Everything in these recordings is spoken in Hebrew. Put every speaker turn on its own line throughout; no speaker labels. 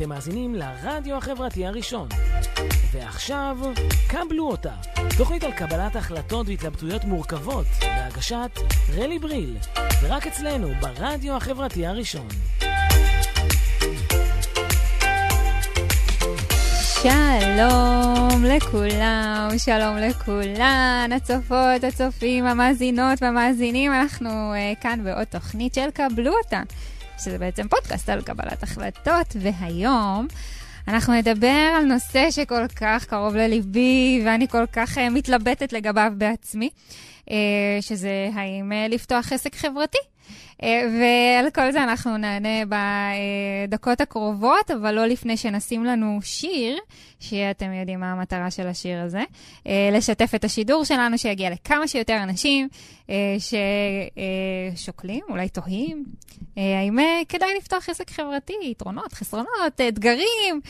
אתם מאזינים לרדיו החברתי הראשון. ועכשיו, קבלו אותה. תוכנית על קבלת החלטות והתלבטויות מורכבות, בהגשת רלי בריל, ורק אצלנו, ברדיו החברתי הראשון.
שלום לכולם, שלום לכולן, הצופות, הצופים, המאזינות והמאזינים, אנחנו uh, כאן בעוד תוכנית של קבלו אותה, שזה בעצם פודקאסט על קבלת החלטות, והיום אנחנו נדבר על נושא שכל כך קרוב לליבי ואני כל כך uh, מתלבטת לגביו בעצמי, uh, שזה האם uh, לפתוח עסק חברתי. אה, ועל כל זה אנחנו נענה בדקות הקרובות, אבל לא לפני שנשים לנו שיר, שאתם יודעים מה המטרה של השיר הזה, אה, לשתף את השידור שלנו, שיגיע לכמה שיותר אנשים אה, ששוקלים, אולי תוהים, האם כדאי לפתוח עסק חברתי, יתרונות, חסרונות, אתגרים.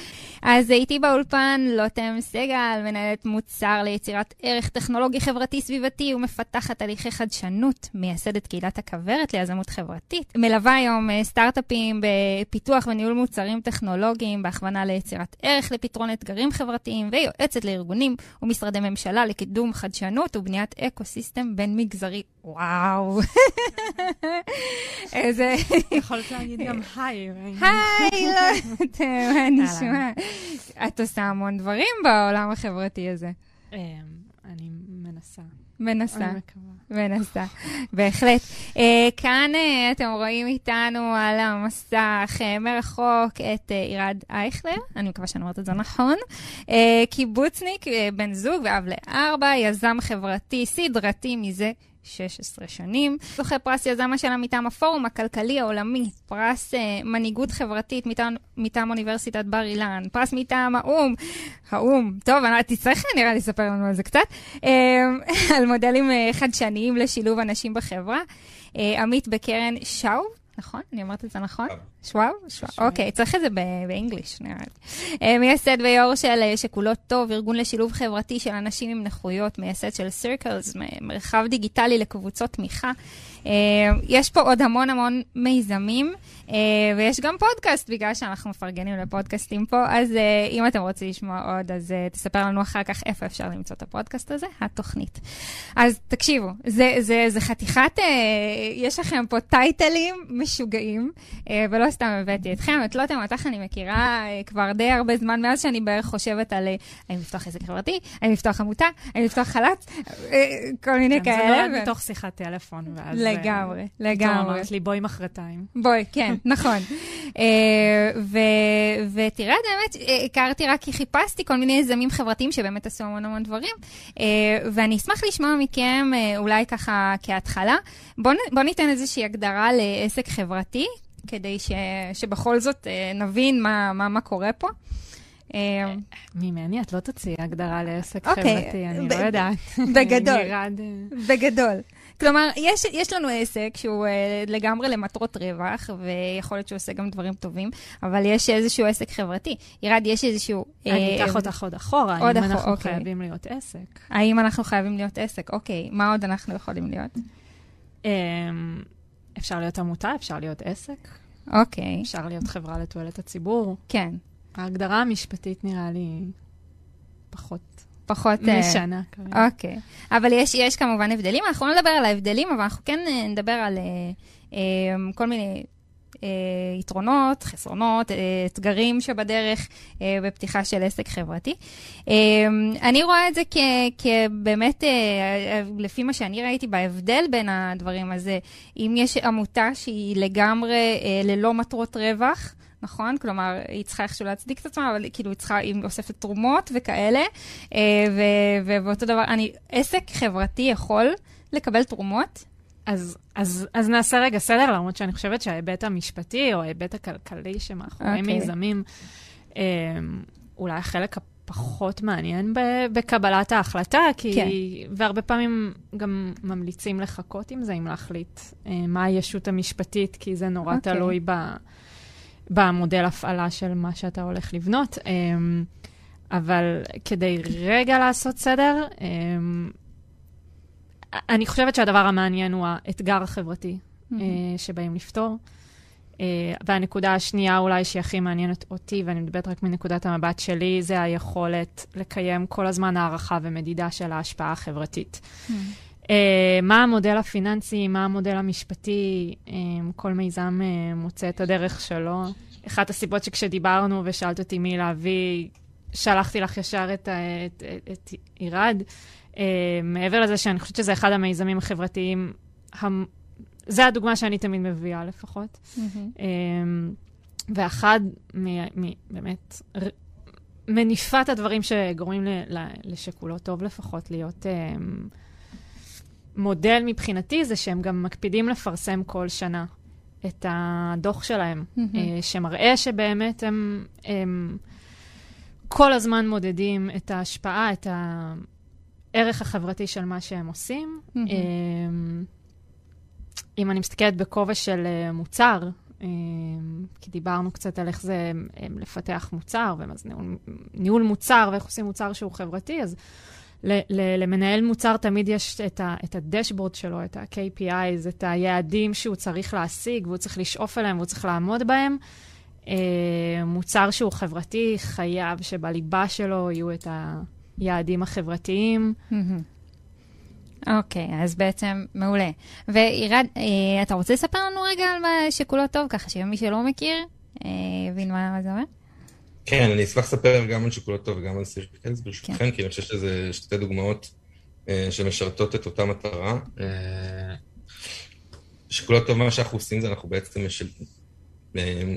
אז איתי באולפן לוטם סגל, מנהלת מוצר ליצירת ערך טכנולוגי חברתי סביבתי ומפתחת תהליכי חדשנות, מייסדת קהילת הכוורת ליזמות חברתית. מלווה היום אה, סטארט-אפים בפיתוח וניהול מוצרים טכנולוגיים, בהכוונה ליצירת ערך לפתרון אתגרים חברתיים, ויועצת לארגונים ומשרדי ממשלה לקידום חדשנות ובניית אקו-סיסטם בין-מגזרי. וואו.
איזה... יכולת להגיד גם היי.
היי, לא, מה נשמע? את עושה המון דברים בעולם החברתי הזה.
אמ, אני מנסה.
מנסה. אני מקווה. מנסה, בהחלט. אה, כאן אה, אתם רואים איתנו על המסך אה, מרחוק את אה, עירד אייכלר, אני מקווה שאני אומרת את זה נכון. Uh, קיבוצניק, uh, בן זוג ואב לארבע, יזם חברתי סדרתי מזה 16 שנים. זוכה פרס יזם השנה מטעם הפורום הכלכלי העולמי, פרס uh, מנהיגות חברתית מטעם, מטעם אוניברסיטת בר אילן, פרס מטעם האו"ם, האו"ם, טוב, אני תצטרך נראה לי לספר לנו על זה קצת, uh, על מודלים uh, חדשניים לשילוב אנשים בחברה. Uh, עמית בקרן שאו, נכון? אני אומרת את זה נכון? שוואב? אוקיי, צריך את זה באנגליש, נראה לי. מייסד ויו"ר של אה, שכולו טוב, ארגון לשילוב חברתי של אנשים עם נכויות, מייסד של סירקלס, מרחב דיגיטלי לקבוצות תמיכה. אה, יש פה עוד המון המון מיזמים, ויש גם פודקאסט, בגלל שאנחנו מפרגנים לפודקאסטים פה, אז אם אתם רוצים לשמוע עוד, אז תספר לנו אחר כך איפה אפשר למצוא את הפודקאסט הזה, התוכנית. אז תקשיבו, זה, זה, זה חתיכת, יש לכם פה טייטלים משוגעים, ולא סתם הבאתי אתכם. את לוטם, אותך אני מכירה אה, כבר די הרבה זמן, מאז שאני בערך חושבת על אה, האם לפתוח עסק חברתי, האם לפתוח עמותה, האם לפתוח חל"ת, אה, כל מיני כאלה.
זה נולד מתוך שיחת טלפון, ואז...
לגמרי, לגמרי.
פתאום אמרת לי, בואי מחרתיים.
בואי, כן, נכון. ותראה, באמת, הכרתי רק כי חיפשתי כל מיני יזמים חברתיים שבאמת עשו המון המון דברים, ואני אשמח לשמוע מכם, אולי ככה כהתחלה, בואו ניתן איזושהי הגדרה לעסק חברתי. כדי ש, שבכל זאת אה, נבין מה, מה, מה קורה פה.
אה, ממני את לא תוציאי הגדרה לעסק okay. אוקיי, חברתי, אני ב- לא יודעת.
בגדול, בגדול. כלומר, יש, יש לנו עסק שהוא uh, לגמרי למטרות רווח, ויכול להיות שהוא עושה גם דברים טובים, אבל יש איזשהו עסק חברתי. ירד, יש איזשהו...
אני אקח אותך עוד אחורה, עוד האם אנחנו אוקיי. חייבים להיות עסק?
האם אנחנו חייבים להיות עסק? אוקיי, מה עוד אנחנו יכולים להיות? Um,
אפשר להיות עמותה, אפשר להיות עסק.
אוקיי.
אפשר להיות חברה לתועלת הציבור.
כן.
ההגדרה המשפטית נראה לי פחות...
פחות...
אה, משנה
כרגע. אוקיי. אבל יש, יש כמובן הבדלים, אנחנו לא נדבר על ההבדלים, אבל אנחנו כן אה, נדבר על uh, uh, כל מיני אה, יתרונות, חסרונות, אה, אתגרים שבדרך אה, בפתיחה של עסק חברתי. אה, אני רואה את זה כבאמת, אה, לפי מה שאני ראיתי בהבדל בין הדברים הזה, אם יש עמותה שהיא לגמרי אה, ללא מטרות רווח, נכון? כלומר, היא צריכה איכשהו להצדיק את עצמה, אבל כאילו היא צריכה, היא אוספת תרומות וכאלה. אה, ואותו דבר, אני, עסק חברתי יכול לקבל תרומות,
אז, אז, אז נעשה רגע סדר, למרות שאני חושבת שההיבט המשפטי או ההיבט הכלכלי שמאחורי okay. אוקיי. מיזמים, אה, אולי החלק הפחות מעניין בקבלת ההחלטה, כי... כן. והרבה פעמים גם ממליצים לחכות עם זה, אם להחליט אה, מה הישות המשפטית, כי זה נורא okay. אוקיי. תלוי ב, במודל הפעלה של מה שאתה הולך לבנות. אה, אבל כדי רגע לעשות סדר, אה, אני חושבת שהדבר המעניין הוא האתגר החברתי mm-hmm. שבאים לפתור. והנקודה השנייה אולי שהיא הכי מעניינת אותי, ואני מדברת רק מנקודת המבט שלי, זה היכולת לקיים כל הזמן הערכה ומדידה של ההשפעה החברתית. Mm. Uh, מה המודל הפיננסי, מה המודל המשפטי, um, כל מיזם uh, מוצא את הדרך שלו. אחת הסיבות שכשדיברנו ושאלת אותי מי להביא, שלחתי לך ישר את, את, את, את עירד. Uh, מעבר לזה שאני חושבת שזה אחד המיזמים החברתיים, המ... זה הדוגמה שאני תמיד מביאה לפחות. Mm-hmm. Um, ואחד, מ, מ, באמת, ר... מניפת הדברים שגורמים ל, ל, לשכולו טוב לפחות להיות... Um, מודל מבחינתי זה שהם גם מקפידים לפרסם כל שנה את הדוח שלהם, mm-hmm. שמראה שבאמת הם, הם כל הזמן מודדים את ההשפעה, את הערך החברתי של מה שהם עושים. Mm-hmm. אם אני מסתכלת בכובע של אה, מוצר, כי דיברנו קצת על איך זה לפתח מוצר, ומה זה ניהול, ניהול מוצר ואיך עושים מוצר שהוא חברתי, אז למנהל מוצר תמיד יש את, ה, את הדשבורד שלו, את ה-KPIs, את היעדים שהוא צריך להשיג, והוא צריך לשאוף אליהם, והוא צריך לעמוד בהם. אה, מוצר שהוא חברתי, חייב שבליבה שלו יהיו את היעדים החברתיים.
אוקיי, okay, אז בעצם מעולה. ועירד, אה, אתה רוצה לספר לנו רגע על מה שכולו טוב, ככה שמי שלא מכיר, אה, יבין מה, מה זה אומר?
כן, אני אשמח לספר גם על שוקולד טוב וגם על סירקלס ברשותכם, כן. כי אני חושב שזה שתי דוגמאות אה, שמשרתות את אותה מטרה. אה, שוקולד טוב, מה שאנחנו עושים זה אנחנו בעצם משל... אה,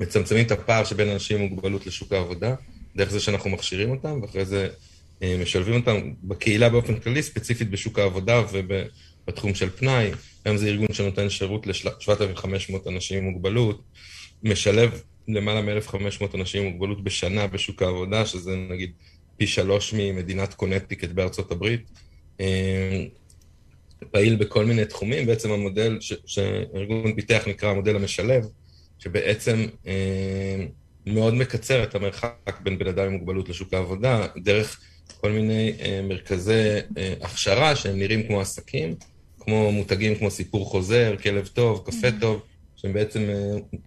מצמצמים את הפער שבין אנשים עם מוגבלות לשוק העבודה, דרך זה שאנחנו מכשירים אותם, ואחרי זה אה, משלבים אותם בקהילה באופן כללי, ספציפית בשוק העבודה ובתחום של פנאי. היום זה ארגון שנותן שירות ל-7,500 אנשים עם מוגבלות, משלב למעלה מ-1,500 אנשים עם מוגבלות בשנה בשוק העבודה, שזה נגיד פי שלוש ממדינת קונטיקט בארצות הברית. אה, פעיל בכל מיני תחומים, בעצם המודל שהארגון פיתח נקרא המודל המשלב, שבעצם אה, מאוד מקצר את המרחק בין בן אדם עם מוגבלות לשוק העבודה, דרך כל מיני אה, מרכזי הכשרה שהם נראים כמו עסקים, כמו מותגים כמו סיפור חוזר, כלב טוב, קפה mm-hmm. טוב, שהם בעצם,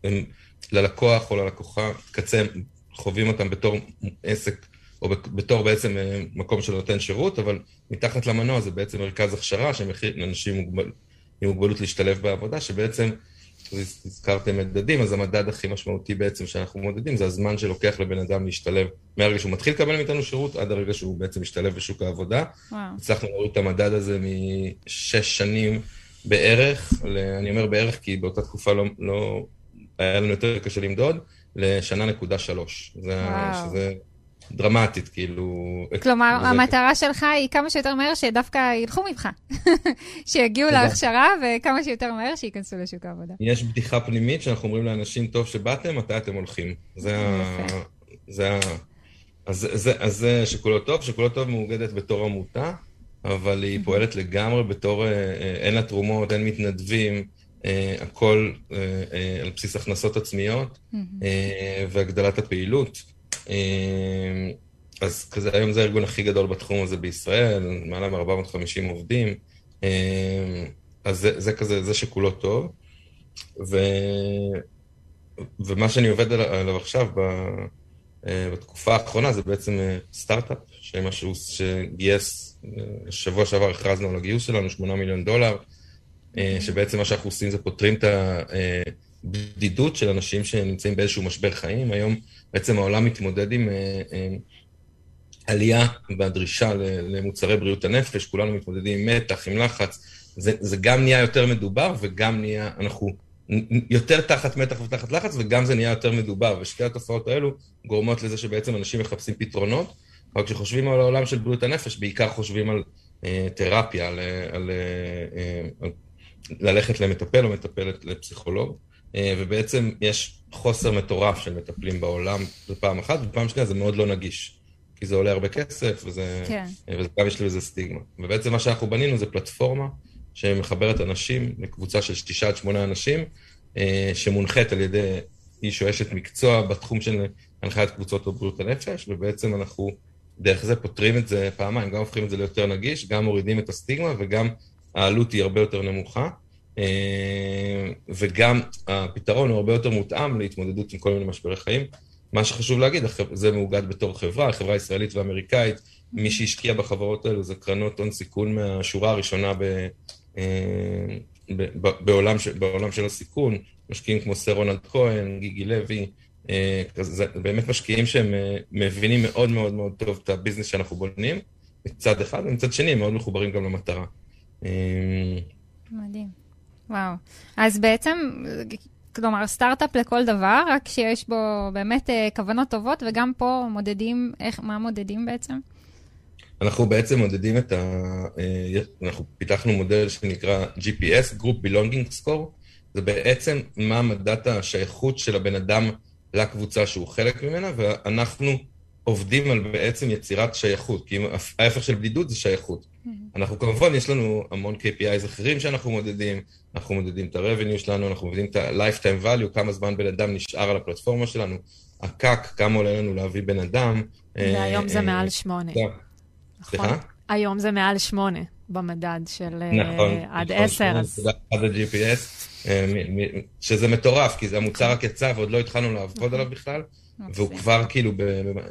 הם ללקוח או ללקוחה קצה, חווים אותם בתור עסק, או בתור בעצם אה, מקום שנותן שירות, אבל מתחת למנוע זה בעצם מרכז הכשרה שמכיר לאנשים מוגבל, עם מוגבלות להשתלב בעבודה, שבעצם, הזכרתם מדדים, אז המדד הכי משמעותי בעצם שאנחנו מודדים זה הזמן שלוקח לבן אדם להשתלב מהרגע שהוא מתחיל לקבל מאיתנו שירות עד הרגע שהוא בעצם משתלב בשוק העבודה. וואו. הצלחנו להוריד את המדד הזה משש שנים בערך, אני אומר בערך כי באותה תקופה לא, לא היה לנו יותר קשה למדוד, לשנה נקודה שלוש. זה, שזה דרמטית, כאילו...
כלומר, זה... המטרה שלך היא כמה שיותר מהר שדווקא ילכו ממך. שיגיעו להכשרה, וכמה שיותר מהר שייכנסו לשוק העבודה.
יש בדיחה פנימית שאנחנו אומרים לאנשים, טוב שבאתם, מתי אתם הולכים. זה ה... זה ה... אז זה, אז זה שכולו טוב, שכולו טוב מאוגדת בתור עמותה, אבל היא פועלת לגמרי בתור, אה, אה, אין לה תרומות, אין מתנדבים, הכל uh, uh, על בסיס הכנסות עצמיות והגדלת הפעילות. אז כזה, היום זה הארגון הכי גדול בתחום הזה בישראל, מעלה מ-450 עובדים, אז זה, זה כזה, זה שכולו טוב. ו, ומה שאני עובד עליו עכשיו, ב, בתקופה האחרונה, זה בעצם סטארט-אפ, שמשהו שגייס, שבוע שעבר הכרזנו על הגיוס שלנו, 8 מיליון דולר. אה, שבעצם מה שאנחנו עושים זה פותרים את הבדידות של אנשים שנמצאים באיזשהו משבר חיים. היום בעצם העולם מתמודד עם אה, אה, עלייה בדרישה למוצרי בריאות הנפש, כולנו מתמודדים עם מתח, עם לחץ. זה, זה גם נהיה יותר מדובר וגם נהיה, אנחנו יותר תחת מתח ותחת לחץ, וגם זה נהיה יותר מדובר. ושתי התופעות האלו גורמות לזה שבעצם אנשים מחפשים פתרונות, אבל כשחושבים על העולם של בריאות הנפש, בעיקר חושבים על אה, תרפיה, על, על, אה, על ללכת למטפל או מטפלת לפסיכולוג, אה, ובעצם יש חוסר מטורף של מטפלים בעולם, זו פעם אחת, ופעם שנייה זה מאוד לא נגיש. כי זה עולה הרבה כסף, וזה, כן. אה, וגם יש לזה סטיגמה. ובעצם מה שאנחנו בנינו זה פלטפורמה שמחברת אנשים לקבוצה של תשעה עד שמונה אנשים, אה, שמונחית על ידי איש או אשת מקצוע בתחום של הנחיית קבוצות בריאות הנפש, ובעצם אנחנו דרך זה פותרים את זה פעמיים, גם הופכים את זה ליותר נגיש, גם מורידים את הסטיגמה וגם העלות היא הרבה יותר נמוכה, וגם הפתרון הוא הרבה יותר מותאם להתמודדות עם כל מיני משברי חיים. מה שחשוב להגיד, זה מאוגד בתור חברה, חברה ישראלית ואמריקאית. מי שהשקיע בחברות האלו זה קרנות הון סיכון מהשורה הראשונה ב, ב, בעולם, בעולם של הסיכון, משקיעים כמו סר רונלד כהן, גיגי לוי, זה באמת משקיעים שהם מבינים מאוד מאוד מאוד טוב את הביזנס שאנחנו בונים, מצד אחד, ומצד שני הם מאוד מחוברים גם למטרה.
מדהים. וואו. אז בעצם, כלומר, סטארט-אפ לכל דבר, רק שיש בו באמת כוונות טובות, וגם פה מודדים, איך, מה מודדים בעצם?
אנחנו בעצם מודדים את ה... אנחנו פיתחנו מודל שנקרא GPS, Group Belonging Score, זה בעצם מה מדעת השייכות של הבן אדם לקבוצה שהוא חלק ממנה, ואנחנו עובדים על בעצם יצירת שייכות, כי ההפך של בדידות זה שייכות. Mm-hmm. אנחנו כמובן, יש לנו המון KPIs אחרים שאנחנו מודדים, אנחנו מודדים את ה-revenue שלנו, אנחנו מודדים את ה-lifetime value, כמה זמן בן אדם נשאר על הפלטפורמה שלנו, הקאק, כמה עולה לנו להביא בן אדם.
והיום זה מעל שמונה.
סליחה?
היום זה מעל שמונה במדד של עד עשר.
נכון, עד ה-GPS. שזה מטורף, כי זה המוצר רק יצא ועוד לא התחלנו לעבוד עליו בכלל, והוא כבר כאילו,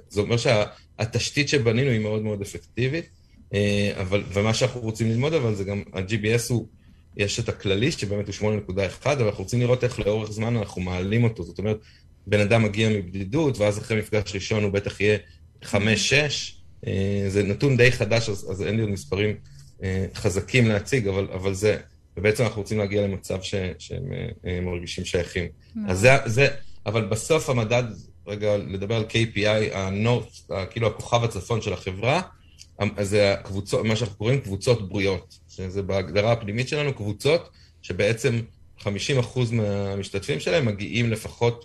זה אומר שהתשתית שבנינו היא מאוד מאוד אפקטיבית, אבל, ומה שאנחנו רוצים ללמוד אבל זה גם, ה-GBS הוא, יש את הכללי שבאמת הוא 8.1, אבל אנחנו רוצים לראות איך לאורך זמן אנחנו מעלים אותו, זאת אומרת, בן אדם מגיע מבדידות, ואז אחרי מפגש ראשון הוא בטח יהיה 5-6, זה נתון די חדש, אז, אז אין לי עוד מספרים חזקים להציג, אבל, אבל זה... ובעצם אנחנו רוצים להגיע למצב ש, שהם מרגישים שייכים. אז זה, זה, אבל בסוף המדד, רגע, לדבר על KPI, הנורט, כאילו הכוכב הצפון של החברה, זה הקבוצות, מה שאנחנו קוראים קבוצות בריאות, שזה בהגדרה הפנימית שלנו קבוצות שבעצם 50% מהמשתתפים שלהם מגיעים לפחות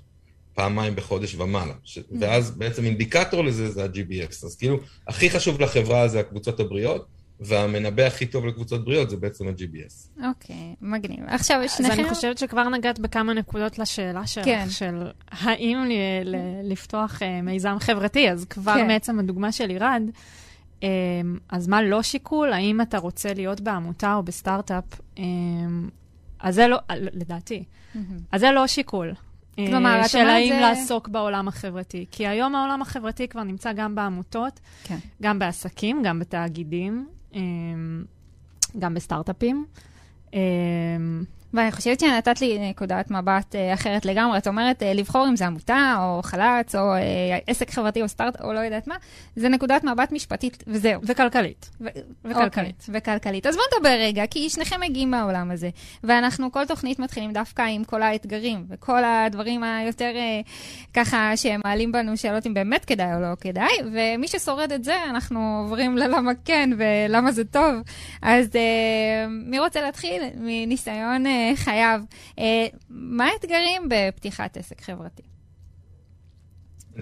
פעמיים בחודש ומעלה. ש... ואז בעצם אינדיקטור לזה זה ה-GBX. אז כאילו, הכי חשוב לחברה זה הקבוצות הבריאות, והמנבא הכי טוב לקבוצות בריאות זה בעצם ה-GBS.
אוקיי, מגניב. עכשיו, שניכם...
אז אני חושבת שכבר נגעת בכמה נקודות לשאלה שלך, כן. של האם ל- ל- לפתוח uh, מיזם חברתי, אז כבר כן. מעצם הדוגמה של ירד, um, אז מה לא שיקול? האם אתה רוצה להיות בעמותה או בסטארט-אפ? Um, אז זה לא, לדעתי, mm-hmm. אז זה לא שיקול.
כלומר,
של האם זה... לעסוק בעולם החברתי. כי היום העולם החברתי כבר נמצא גם בעמותות, כן. גם בעסקים, גם בתאגידים. גם בסטארט-אפים.
ואני חושבת שנתת לי נקודת מבט אחרת לגמרי. את אומרת, לבחור אם זה עמותה, או חל"צ, או עסק חברתי, או סטארט, או לא יודעת מה, זה נקודת מבט משפטית, וזהו.
וכלכלית.
ו- וכלכלית. Okay, וכלכלית. אז בואו נדבר רגע, כי שניכם מגיעים מהעולם הזה. ואנחנו כל תוכנית מתחילים דווקא עם כל האתגרים, וכל הדברים היותר ככה שמעלים בנו שאלות אם באמת כדאי או לא כדאי, ומי ששורד את זה, אנחנו עוברים ללמה כן ולמה זה טוב. אז מי רוצה להתחיל מניסיון... חייב. מה האתגרים בפתיחת עסק חברתי?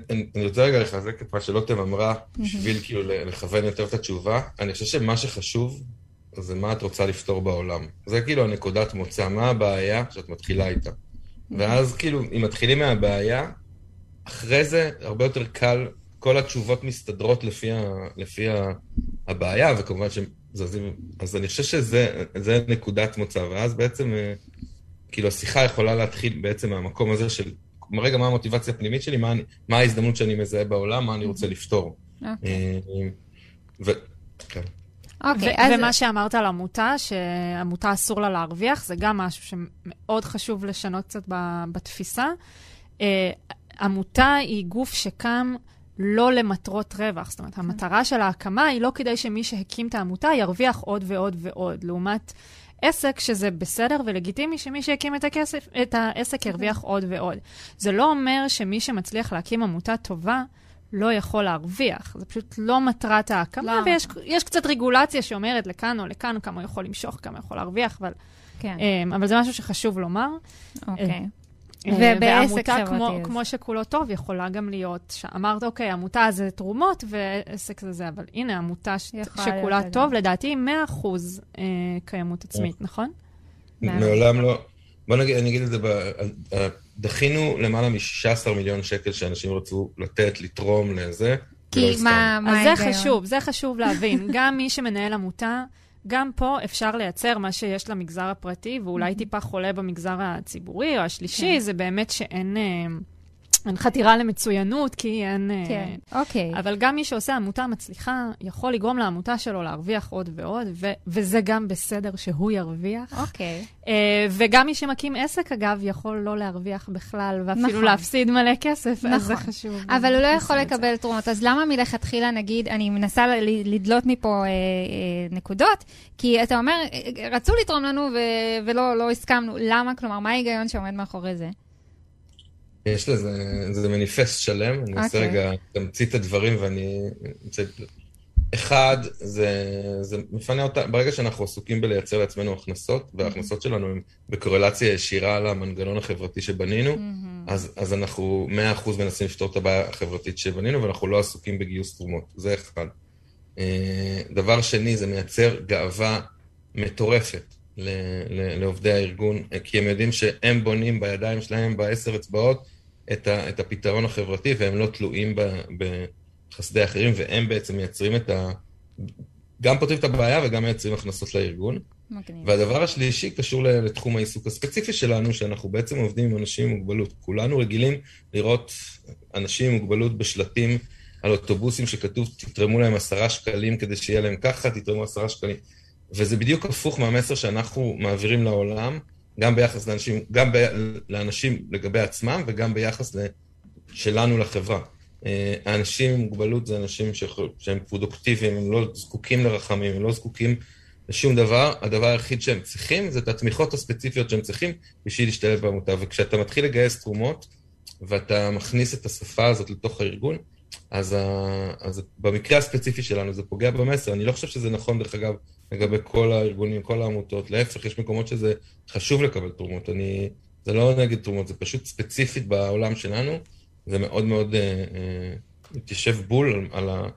אני רוצה רגע לחזק את מה שלוטם אמרה, בשביל כאילו לכוון יותר את התשובה. אני חושב שמה שחשוב זה מה את רוצה לפתור בעולם. זה כאילו הנקודת מוצא, מה הבעיה שאת מתחילה איתה. ואז כאילו, אם מתחילים מהבעיה, אחרי זה הרבה יותר קל, כל התשובות מסתדרות לפי, ה, לפי ה, הבעיה, וכמובן זזים, אז אני חושב שזה נקודת מוצא, ואז בעצם, אה, כאילו, השיחה יכולה להתחיל בעצם מהמקום הזה של, רגע, מה המוטיבציה הפנימית שלי, מה, מה ההזדמנות שאני מזהה בעולם, מה אני רוצה לפתור. אוקיי. אה, ו... כן.
אוקיי, אז... ומה שאמרת על עמותה, שעמותה אסור לה להרוויח, זה גם משהו שמאוד חשוב לשנות קצת בתפיסה. אה, עמותה היא גוף שקם... לא למטרות רווח. זאת אומרת, כן. המטרה של ההקמה היא לא כדי שמי שהקים את העמותה ירוויח עוד ועוד ועוד, לעומת עסק שזה בסדר ולגיטימי שמי שהקים את, הכסף, את העסק ירוויח עוד ועוד. זה לא אומר שמי שמצליח להקים עמותה טובה, לא יכול להרוויח. זה פשוט לא מטרת ההקמה, לא. ויש קצת רגולציה שאומרת לכאן או לכאן כמה הוא יכול למשוך, כמה הוא יכול להרוויח, אבל, כן. um, אבל זה משהו שחשוב לומר.
אוקיי.
Uh, ובעסק חברתי. כמו, כמו שכולו טוב, יכולה גם להיות, שאמרת, אוקיי, עמותה זה תרומות ועסק זה זה, אבל הנה, עמותה ש... שכולה טוב, גם. לדעתי 100% אה, קיימות עצמית, נכון?
מעולם לא. בוא נגיד, אני אגיד את זה, דחינו למעלה מ-16 מיליון שקל שאנשים רצו לתת, לתרום לזה.
כי מה, מה
ההיגיון? אז זה חשוב, זה חשוב להבין. גם מי שמנהל עמותה, גם פה אפשר לייצר מה שיש למגזר הפרטי, ואולי mm-hmm. טיפה חולה במגזר הציבורי או השלישי, כן. זה באמת שאין... אין חתירה למצוינות, כי אין...
אה, כן, אוקיי.
אבל גם מי שעושה עמותה מצליחה, יכול לגרום לעמותה שלו להרוויח עוד ועוד, ו- וזה גם בסדר שהוא ירוויח.
אוקיי.
Uh, וגם מי שמקים עסק, אגב, יכול לא להרוויח בכלל, ואפילו נכון. להפסיד מלא כסף, נכון. אז זה נכון. חשוב.
אבל הוא לא יכול לקבל זה. תרומות, אז למה מלכתחילה, נגיד, אני מנסה לדלות מפה אה, אה, נקודות, כי אתה אומר, רצו לתרום לנו ו- ולא לא הסכמנו. למה? כלומר, מה ההיגיון שעומד מאחורי זה?
יש לזה, זה מניפסט שלם, אני אעשה אוקיי. רגע, תמצית הדברים ואני... אחד, זה, זה מפנה אותה, ברגע שאנחנו עסוקים בלייצר לעצמנו הכנסות, וההכנסות שלנו הן בקורלציה ישירה למנגנון החברתי שבנינו, mm-hmm. אז, אז אנחנו 100% מנסים לפתור את הבעיה החברתית שבנינו, ואנחנו לא עסוקים בגיוס תרומות, זה אחד. אה, דבר שני, זה מייצר גאווה מטורפת ל, ל, לעובדי הארגון, כי הם יודעים שהם בונים בידיים שלהם, בעשר אצבעות, את, ה, את הפתרון החברתי, והם לא תלויים ב, בחסדי אחרים, והם בעצם מייצרים את ה... גם פותרים את הבעיה וגם מייצרים הכנסות לארגון. מגניב. והדבר השלישי קשור לתחום העיסוק הספציפי שלנו, שאנחנו בעצם עובדים עם אנשים עם מוגבלות. כולנו רגילים לראות אנשים עם מוגבלות בשלטים על אוטובוסים שכתוב, תתרמו להם עשרה שקלים כדי שיהיה להם ככה, תתרמו עשרה שקלים. וזה בדיוק הפוך מהמסר שאנחנו מעבירים לעולם, גם ביחס לאנשים, גם ב, לאנשים לגבי עצמם וגם ביחס שלנו לחברה. אה, האנשים עם מוגבלות זה אנשים שהם פרודוקטיביים, הם לא זקוקים לרחמים, הם לא זקוקים לשום דבר. הדבר היחיד שהם צריכים זה את התמיכות הספציפיות שהם צריכים בשביל להשתלב בעמותה. וכשאתה מתחיל לגייס תרומות ואתה מכניס את השפה הזאת לתוך הארגון, אז, ה, אז במקרה הספציפי שלנו זה פוגע במסר. אני לא חושב שזה נכון, דרך אגב, לגבי כל הארגונים, כל העמותות. להפך, יש מקומות שזה חשוב לקבל תרומות. אני, זה לא נגד תרומות, זה פשוט ספציפית בעולם שלנו. זה מאוד מאוד אה, אה, בול על, על, ה,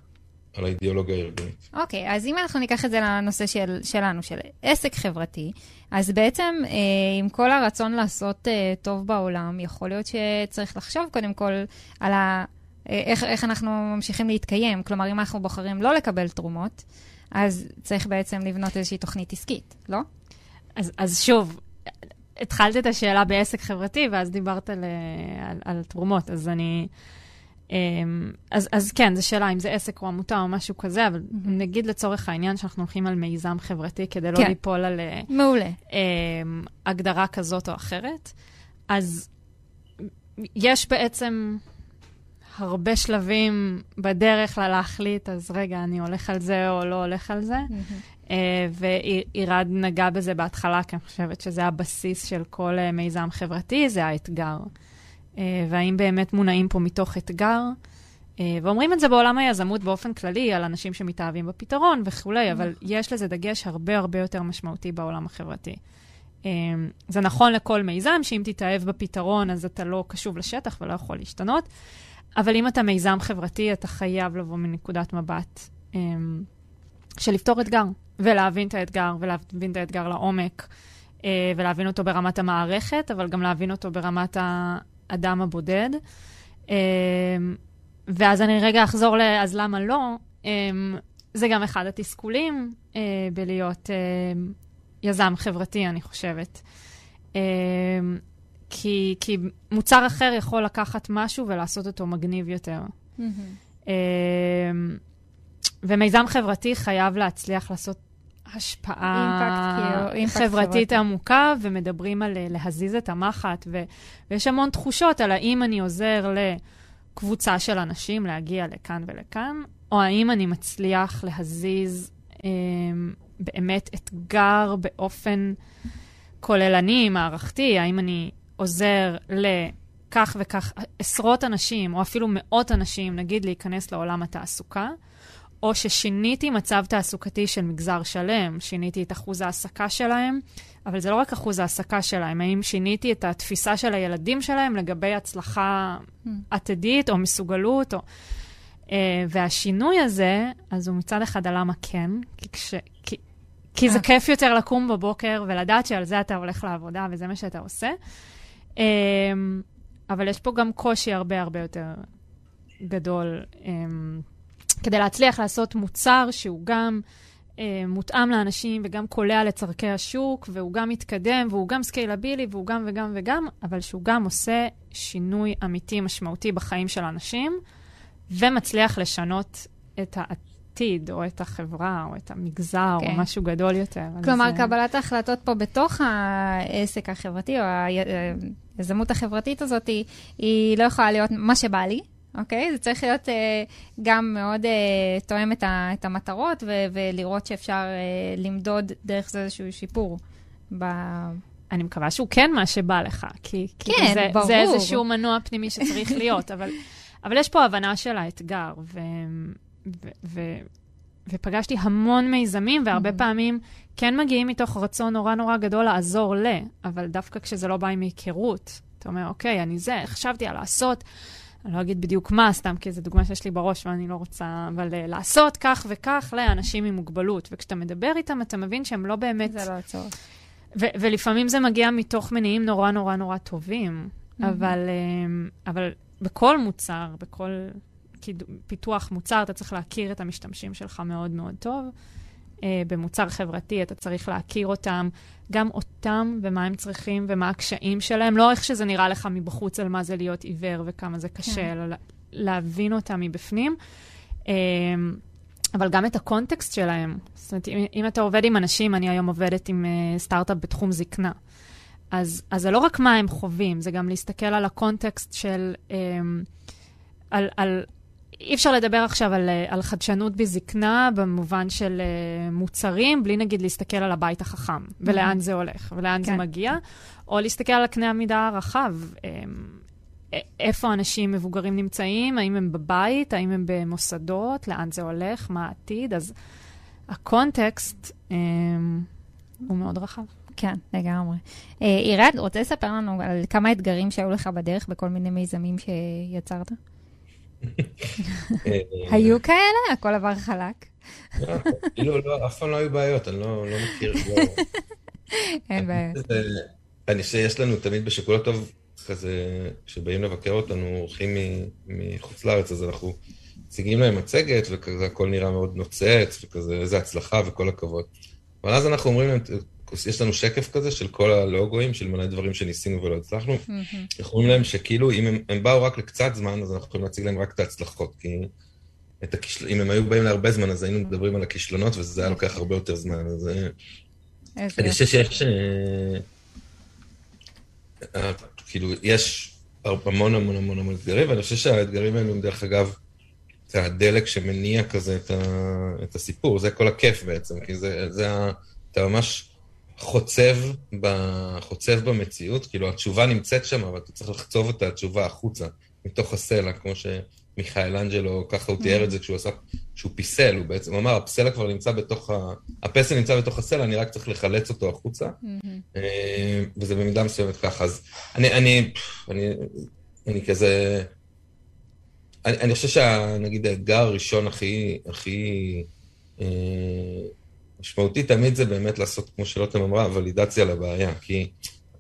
על האידיאולוגיה הארגונית.
אוקיי, okay, אז אם אנחנו ניקח את זה לנושא של, שלנו, של עסק חברתי, אז בעצם אה, עם כל הרצון לעשות אה, טוב בעולם, יכול להיות שצריך לחשוב קודם כל על ה... אה, איך, איך אנחנו ממשיכים להתקיים. כלומר, אם אנחנו בוחרים לא לקבל תרומות, אז צריך בעצם לבנות איזושהי תוכנית עסקית, לא?
אז, אז שוב, התחלת את השאלה בעסק חברתי, ואז דיברת על, על, על תרומות, אז אני... אמ, אז, אז כן, זו שאלה אם זה עסק או עמותה או משהו כזה, אבל mm-hmm. נגיד לצורך העניין שאנחנו הולכים על מיזם חברתי כדי לא כן. ליפול על...
מעולה.
אמ, הגדרה כזאת או אחרת. אז יש בעצם הרבה שלבים בדרך ללהחליט, אז רגע, אני הולך על זה או לא הולך על זה. Mm-hmm. ועירד נגע בזה בהתחלה, כי אני חושבת שזה הבסיס של כל uh, מיזם חברתי, זה האתגר. Uh, והאם באמת מונעים פה מתוך אתגר? ואומרים את זה בעולם היזמות באופן כללי, על אנשים שמתאהבים בפתרון וכולי, mm-hmm. אבל יש לזה דגש הרבה הרבה יותר משמעותי בעולם החברתי. זה נכון לכל מיזם, שאם תתאהב בפתרון, אז אתה לא קשוב לשטח ולא יכול להשתנות. אבל אם אתה מיזם חברתי, אתה חייב לבוא מנקודת מבט um, של לפתור אתגר, ולהבין את האתגר, ולהבין את האתגר לעומק, uh, ולהבין אותו ברמת המערכת, אבל גם להבין אותו ברמת האדם הבודד. Um, ואז אני רגע אחזור ל... אז למה לא? Um, זה גם אחד התסכולים uh, בלהיות uh, יזם חברתי, אני חושבת. Um, כי, כי מוצר אחר יכול לקחת משהו ולעשות אותו מגניב יותר. Mm-hmm. ומיזם חברתי חייב להצליח לעשות השפעה אימפקט, חברתית עמוקה, ומדברים על אה, להזיז את המחט, ו, ויש המון תחושות על האם אני עוזר לקבוצה של אנשים להגיע לכאן ולכאן, או האם אני מצליח להזיז אה, באמת אתגר באופן כוללני, מערכתי, האם אני עוזר לכך וכך עשרות אנשים, או אפילו מאות אנשים, נגיד, להיכנס לעולם התעסוקה, או ששיניתי מצב תעסוקתי של מגזר שלם, שיניתי את אחוז ההעסקה שלהם, אבל זה לא רק אחוז ההעסקה שלהם, האם שיניתי את התפיסה של הילדים שלהם לגבי הצלחה mm. עתידית או מסוגלות, או... Uh, והשינוי הזה, אז הוא מצד אחד על למה כן, כי, כש, כי, כי זה אה. כיף יותר לקום בבוקר ולדעת שעל זה אתה הולך לעבודה וזה מה שאתה עושה. Um, אבל יש פה גם קושי הרבה הרבה יותר גדול um, כדי להצליח לעשות מוצר שהוא גם אה, מותאם לאנשים וגם קולע לצורכי השוק, והוא גם מתקדם, והוא גם סקיילבילי, והוא גם וגם וגם, אבל שהוא גם עושה שינוי אמיתי משמעותי בחיים של אנשים, ומצליח לשנות את העתיד, או את החברה, או את המגזר, כן. או משהו גדול יותר.
כלומר, אז... קבלת ההחלטות פה בתוך העסק החברתי, או היזמות החברתית הזאת, היא, היא לא יכולה להיות מה שבא לי. אוקיי? זה צריך להיות אה, גם מאוד אה, תואם את, ה, את המטרות ו, ולראות שאפשר אה, למדוד דרך זה איזשהו שיפור. ב...
אני מקווה שהוא כן מה שבא לך, כי,
כן, כי זה, ברור.
זה איזשהו מנוע פנימי שצריך להיות, אבל, אבל יש פה הבנה של האתגר, ו, ו, ו, ופגשתי המון מיזמים, והרבה mm-hmm. פעמים כן מגיעים מתוך רצון נורא נורא גדול לעזור ל, אבל דווקא כשזה לא בא עם היכרות, אתה אומר, אוקיי, אני זה, חשבתי על לעשות. אני לא אגיד בדיוק מה, סתם כי זו דוגמה שיש לי בראש ואני לא רוצה, אבל uh, לעשות כך וכך לאנשים עם מוגבלות. וכשאתה מדבר איתם, אתה מבין שהם לא באמת...
זה לא הצורך.
ו- ולפעמים זה מגיע מתוך מניעים נורא נורא נורא טובים, mm-hmm. אבל, uh, אבל בכל מוצר, בכל פיתוח מוצר, אתה צריך להכיר את המשתמשים שלך מאוד מאוד טוב. Uh, במוצר חברתי אתה צריך להכיר אותם, גם אותם ומה הם צריכים ומה הקשיים שלהם, לא איך שזה נראה לך מבחוץ על מה זה להיות עיוור וכמה זה קשה, כן. אלא להבין אותם מבפנים. אמ, אבל גם את הקונטקסט שלהם. זאת אומרת, אם, אם אתה עובד עם אנשים, אני היום עובדת עם uh, סטארט-אפ בתחום זקנה. אז, אז זה לא רק מה הם חווים, זה גם להסתכל על הקונטקסט של... Um, על, על אי אפשר לדבר עכשיו על, אה, על חדשנות בזקנה במובן של uh, מוצרים, בלי נגיד להסתכל על הבית החכם, ולאן mm-hmm. זה הולך, ולאן כן. זה מגיע, או להסתכל על הקנה המידה הרחב. Um, איפה אנשים מבוגרים נמצאים, האם הם בבית, האם הם במוסדות, לאן זה הולך, מה העתיד. אז הקונטקסט um, הוא מאוד רחב.
כן, לגמרי. עירד, רוצה לספר לנו על כמה אתגרים שהיו לך בדרך בכל מיני מיזמים שיצרת? היו כאלה? הכל עבר חלק.
כאילו, לא, אף פעם לא היו בעיות, אני לא, לא מכיר. לא.
אין בעיות.
אני חושב שיש לנו תמיד בשקולה טוב, כזה, כשבאים לבקר אותנו אורחים מחוץ לארץ, אז אנחנו מציגים להם מצגת, וכזה הכל נראה מאוד נוצץ, וכזה איזה הצלחה וכל הכבוד. אבל אז אנחנו אומרים להם, יש לנו שקף כזה של כל הלוגוים, של מלא דברים שניסינו ולא הצלחנו. אנחנו אומרים להם שכאילו, אם הם, הם באו רק לקצת זמן, אז אנחנו יכולים להציג להם רק את ההצלחות, כי את הכישל... אם הם היו באים להרבה זמן, אז היינו מדברים על הכישלונות, וזה היה לוקח הרבה יותר זמן. אז אה, אני חושב שיש... אה, אה, כאילו, יש המון המון המון המון אתגרים, ואני חושב שהאתגרים האלו הם דרך אגב, זה הדלק שמניע כזה את, ה, את הסיפור, זה כל הכיף בעצם, כי זה, זה ה... אתה ממש חוצב, ב, חוצב במציאות, כאילו התשובה נמצאת שם, אבל אתה צריך לחצוב את התשובה החוצה, מתוך הסלע, כמו שמיכאל אנג'לו, ככה הוא תיאר את זה כשהוא עשה, כשהוא פיסל, הוא בעצם אמר, הפסלע כבר נמצא בתוך ה... הפסל נמצא בתוך הסלע, אני רק צריך לחלץ אותו החוצה, אה, וזה במידה מסוימת ככה. אז אני, אני, אני, אני כזה... אני, אני חושב שנגיד האתגר הראשון הכי, הכי אה, משמעותי תמיד זה באמת לעשות, כמו שלוטם אמרה, ולידציה לבעיה. כי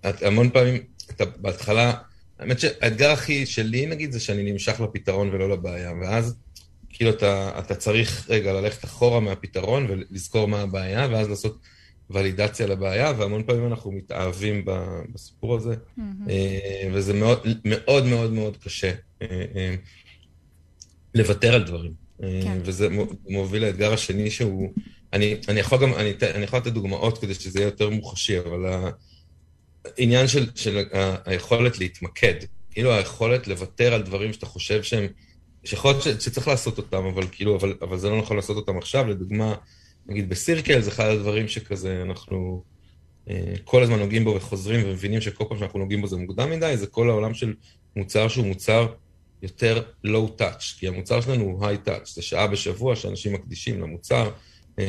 את, המון פעמים, אתה בהתחלה, האמת שהאתגר הכי שלי, נגיד, זה שאני נמשך לפתרון ולא לבעיה. ואז, כאילו, אתה, אתה צריך רגע ללכת אחורה מהפתרון ולזכור מה הבעיה, ואז לעשות ולידציה לבעיה, והמון פעמים אנחנו מתאהבים בסיפור הזה, mm-hmm. וזה מאוד מאוד מאוד מאוד קשה אה, אה, לוותר על דברים. כן. וזה מוביל לאתגר השני שהוא... אני, אני יכול גם, אני, אני יכול לתת דוגמאות כדי שזה יהיה יותר מוחשי, אבל העניין של, של היכולת להתמקד, כאילו היכולת לוותר על דברים שאתה חושב שהם, שיכול להיות שצריך לעשות אותם, אבל כאילו, אבל, אבל זה לא נכון לעשות אותם עכשיו, לדוגמה, נגיד בסירקל זה אחד הדברים שכזה אנחנו אה, כל הזמן נוגעים בו וחוזרים ומבינים שכל פעם שאנחנו נוגעים בו זה מוקדם מדי, זה כל העולם של מוצר שהוא מוצר יותר touch, כי המוצר שלנו הוא touch, זה שעה בשבוע שאנשים מקדישים למוצר,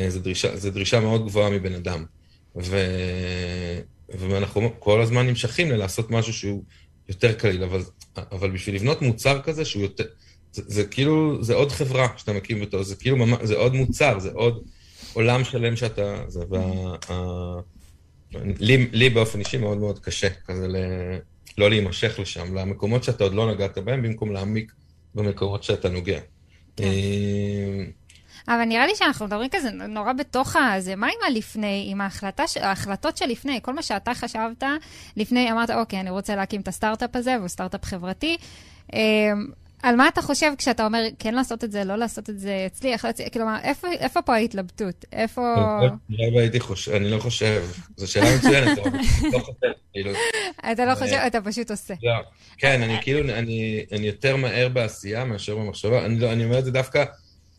זו דרישה, זו דרישה מאוד גבוהה מבן אדם. ו... ואנחנו כל הזמן נמשכים ללעשות משהו שהוא יותר קליל, אבל, אבל בשביל לבנות מוצר כזה שהוא יותר... זה, זה כאילו, זה עוד חברה שאתה מקים אותו, זה כאילו ממש, זה עוד מוצר, זה עוד עולם שלם שאתה... זה, וה, ה, לי, לי באופן אישי מאוד מאוד קשה, כזה ל, לא להימשך לשם, למקומות שאתה עוד לא נגעת בהם, במקום להעמיק במקומות שאתה נוגע. כן. אה,
אבל נראה לי שאנחנו מדברים כזה נורא בתוך הזה. מה עם הלפני, עם ההחלטה, ההחלטות שלפני? כל מה שאתה חשבת לפני, אמרת, אוקיי, אני רוצה להקים את הסטארט-אפ הזה, והוא סטארט-אפ חברתי. אמ, על מה אתה חושב כשאתה אומר כן לעשות את זה, לא לעשות את זה, אצלי, איך להצליח, כלומר, איפה, איפה פה ההתלבטות? איפה...
לא הייתי חושב, אני לא חושב, זו שאלה מצוינת, אבל לא חושב, כאילו.
אתה לא חושב, אתה פשוט עושה.
לא, כן, אני כאילו, אני יותר מהר בעשייה מאשר במחשבה, לא, אני אומר את זה דווקא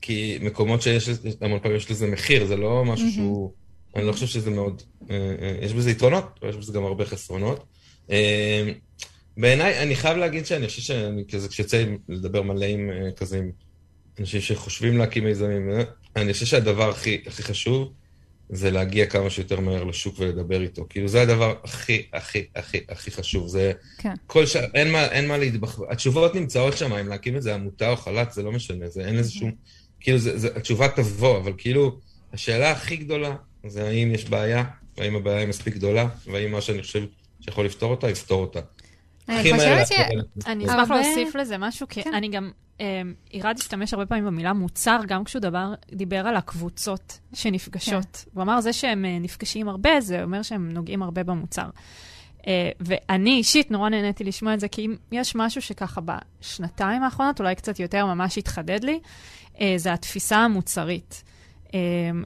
כי מקומות שיש, המון פעמים יש לזה מחיר, זה לא משהו שהוא, אני לא חושב שזה מאוד, אה, אה, יש בזה יתרונות, אבל יש בזה גם הרבה חסרונות. אה, בעיניי, אני חייב להגיד שאני חושב שאני כזה, כשיוצא לדבר מלא עם כזה, עם אנשים שחושבים להקים מיזמים, אני חושב שהדבר הכי, הכי חשוב זה להגיע כמה שיותר מהר לשוק ולדבר איתו. כאילו, זה הדבר הכי, הכי, הכי, הכי חשוב. זה... כן. כל ש... אין מה, אין מה להתבח... התשובות נמצאות שם, אם להקים את זה עמותה או חל"ת, זה לא משנה, זה אין איזה שום... כאילו, זה, זה, התשובה תבוא, אבל כאילו, השאלה הכי גדולה זה האם יש בעיה, והאם הבעיה היא מספיק גדולה, והאם מה שאני חושב שיכול לפתור אותה, יפתור אותה.
אני חושבת ש...
אני אשמח להוסיף לזה משהו, כי כן. אני גם... עירד השתמש הרבה פעמים במילה מוצר, גם כשהוא דבר, דיבר על הקבוצות שנפגשות. כן. הוא אמר, זה שהם אה, נפגשים הרבה, זה אומר שהם נוגעים הרבה במוצר. Uh, ואני אישית נורא נהניתי לשמוע את זה, כי אם יש משהו שככה בשנתיים האחרונות, אולי קצת יותר ממש התחדד לי, זה התפיסה המוצרית. Uh,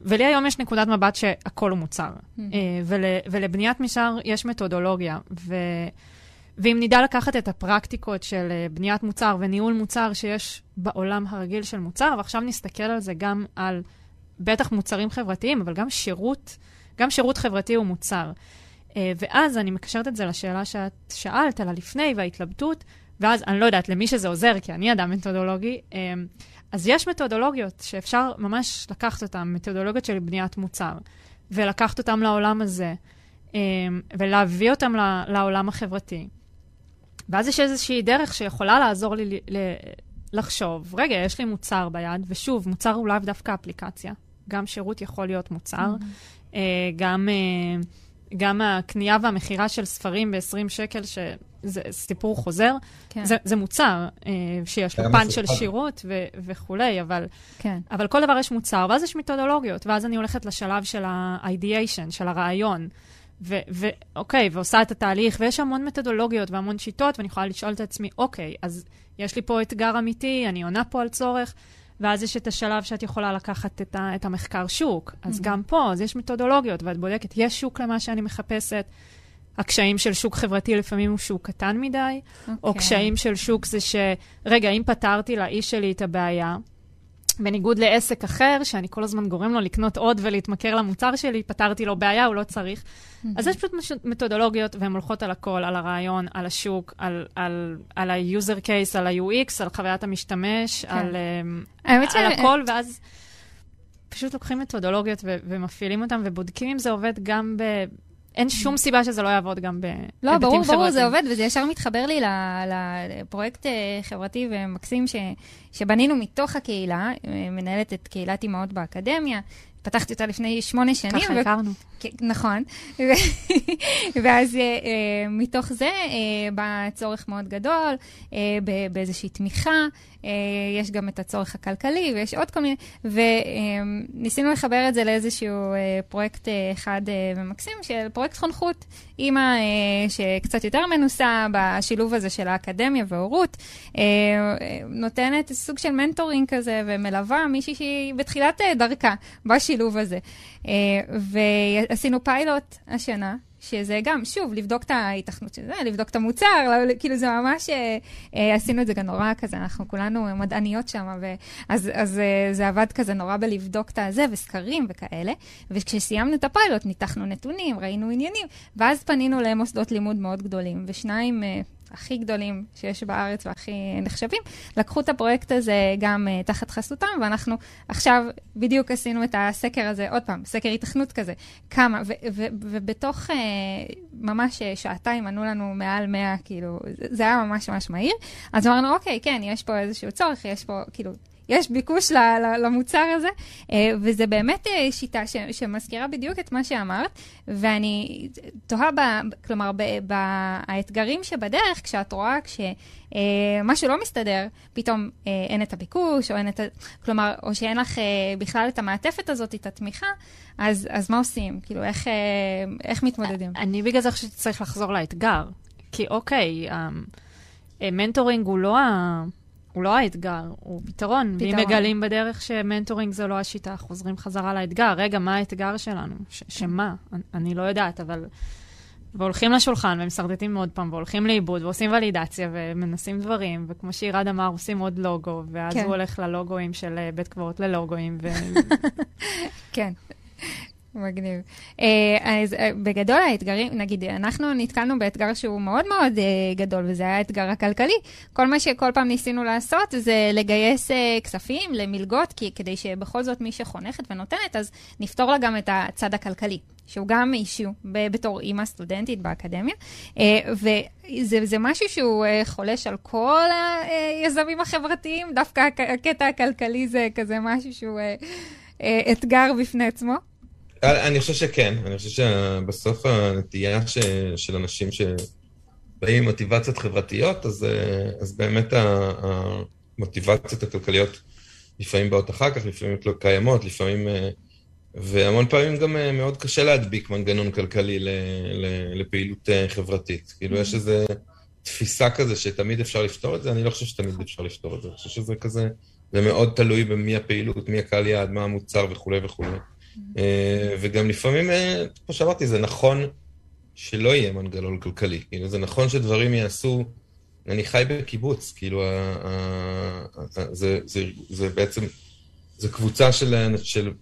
ולי היום יש נקודת מבט שהכל הוא מוצר. Mm-hmm. Uh, ול, ולבניית משאר יש מתודולוגיה. ו... ואם נדע לקחת את הפרקטיקות של אה, בניית מוצר וניהול מוצר שיש בעולם הרגיל של מוצר, ועכשיו נסתכל על זה גם על בטח מוצרים חברתיים, אבל גם שירות, גם שירות חברתי הוא מוצר. אה, ואז אני מקשרת את זה לשאלה שאת שאלת על הלפני וההתלבטות, ואז אני לא יודעת למי שזה עוזר, כי אני אדם מתודולוגי, אה, אז יש מתודולוגיות שאפשר ממש לקחת אותן, מתודולוגיות של בניית מוצר, ולקחת אותן לעולם הזה, ולהביא אותן לעולם החברתי. ואז יש איזושהי דרך שיכולה לעזור לי לחשוב, רגע, יש לי מוצר ביד, ושוב, מוצר הוא לאו דווקא אפליקציה, גם שירות יכול להיות מוצר, mm-hmm. גם, אה, גם הקנייה והמכירה של ספרים ב-20 שקל, שזה סיפור חוזר, כן. זה, זה מוצר אה, שיש לו פן של שירות ו- וכולי, אבל, כן. אבל כל דבר יש מוצר, ואז יש מתודולוגיות, ואז אני הולכת לשלב של ה-ideation, של הרעיון. ואוקיי, ועושה את התהליך, ויש המון מתודולוגיות והמון שיטות, ואני יכולה לשאול את עצמי, אוקיי, אז יש לי פה אתגר אמיתי, אני עונה פה על צורך, ואז יש את השלב שאת יכולה לקחת את, ה, את המחקר שוק. אז mm-hmm. גם פה, אז יש מתודולוגיות, ואת בודקת, יש שוק למה שאני מחפשת. הקשיים של שוק חברתי לפעמים הוא שוק קטן מדי, okay. או אוקיי. קשיים של שוק זה ש, רגע, אם פתרתי לאיש שלי את הבעיה, בניגוד לעסק אחר, שאני כל הזמן גורם לו לקנות עוד ולהתמכר למוצר שלי, פתרתי לו בעיה, הוא לא צריך. Mm-hmm. אז יש פשוט מתודולוגיות, והן הולכות על הכל, על הרעיון, על השוק, על, על, על ה-user case, על ה-UX, על חוויית המשתמש, כן. על, um, על ש... הכל, ואז פשוט לוקחים מתודולוגיות ו- ומפעילים אותן, ובודקים אם זה עובד גם ב... אין שום סיבה שזה לא יעבוד גם בהיבטים חברתיים.
לא, ברור, ברור, זה עובד, וזה ישר מתחבר לי לפרויקט אה, חברתי ומקסים ש, שבנינו מתוך הקהילה, אה, מנהלת את קהילת אימהות באקדמיה. פתחתי אותה לפני שמונה שנים.
ככה הכרנו.
כן, נכון. ואז uh, מתוך זה uh, בא צורך מאוד גדול uh, באיזושהי תמיכה. Uh, יש גם את הצורך הכלכלי, ויש עוד כל מיני... וניסינו לחבר את זה לאיזשהו uh, פרויקט uh, אחד uh, ומקסים, של פרויקט חונכות. אימא אה, שקצת יותר מנוסה בשילוב הזה של האקדמיה והורות, אה, נותנת סוג של מנטורינג כזה, ומלווה מישהי שהיא בתחילת אה, דרכה בשילוב הזה. אה, ועשינו פיילוט השנה, שזה גם, שוב, לבדוק את ההיתכנות של זה, לבדוק את המוצר, כאילו זה ממש, אה, אה, עשינו את זה גם נורא כזה, אנחנו כולנו מדעניות שם, אז, אז אה, זה עבד כזה נורא בלבדוק את הזה, וסקרים וכאלה. וכשסיימנו את הפיילוט, ניתחנו נתונים, ראינו עניינים, ואז פנינו למוסדות לימוד מאוד גדולים, ושניים... אה, הכי גדולים שיש בארץ והכי נחשבים, לקחו את הפרויקט הזה גם uh, תחת חסותם, ואנחנו עכשיו בדיוק עשינו את הסקר הזה, עוד פעם, סקר התכנות כזה, כמה, ובתוך uh, ממש uh, שעתיים ענו לנו מעל 100, כאילו, זה היה ממש ממש מהיר, אז אמרנו, אוקיי, כן, יש פה איזשהו צורך, יש פה, כאילו, יש ביקוש למוצר הזה, אה, וזה באמת אה, שיטה שמזכירה בדיוק את מה שאמרת, ואני תוהה, ב, כלומר, באתגרים שבדרך, כשאת רואה כשמשהו לא מסתדר, פתאום אין את הביקוש, או אין את ה... כלומר, או שאין לך בכלל את המעטפת הזאת, את התמיכה, אז, אז מה עושים? כאילו, איך, איך מתמודדים?
אני בגלל זה חושבת שצריך לחזור לאתגר. כי אוקיי, מנטורינג הוא לא ה... הוא לא האתגר, הוא פתרון. פתרון. ואם מגלים בדרך שמנטורינג זה לא השיטה, חוזרים חזרה לאתגר. רגע, מה האתגר שלנו? ש- שמה? אני, אני לא יודעת, אבל... והולכים לשולחן ומסרטטים עוד פעם, והולכים לאיבוד, ועושים ולידציה, ומנסים דברים, וכמו שעירד אמר, עושים עוד לוגו, ואז כן. הוא הולך ללוגוים של אה, בית קברות ללוגוים, ו...
כן. מגניב. אה, אז אה, בגדול האתגרים, נגיד, אנחנו נתקלנו באתגר שהוא מאוד מאוד uh, גדול, וזה היה האתגר הכלכלי. כל מה שכל פעם ניסינו לעשות זה לגייס כספים למלגות, כי, כדי שבכל זאת מי שחונכת ונותנת, אז נפתור לה גם את הצד הכלכלי. שהוא גם אישיו בתור אימא סטודנטית באקדמיה, וזה משהו שהוא חולש על כל היזמים החברתיים, דווקא הקטע הכלכלי זה כזה משהו שהוא אתגר בפני עצמו.
אני חושב שכן, אני חושב שבסוף הנטייה ש, של אנשים שבאים עם מוטיבציות חברתיות, אז, אז באמת המוטיבציות הכלכליות לפעמים באות אחר כך, לפעמים לא קיימות, לפעמים... והמון פעמים גם מאוד קשה להדביק מנגנון כלכלי ל, ל, לפעילות חברתית. כאילו, יש איזו תפיסה כזה שתמיד אפשר לפתור את זה, אני לא חושב שתמיד אפשר לפתור את זה, אני חושב שזה כזה, זה מאוד תלוי במי הפעילות, מי הקהל יעד, מה המוצר וכולי וכולי. אה, וגם לפעמים, אה, כמו שאמרתי, זה נכון שלא יהיה מנגנון כלכלי. כאילו, זה נכון שדברים יעשו... אני חי בקיבוץ, כאילו, זה, זה, זה בעצם, זה קבוצה של, של...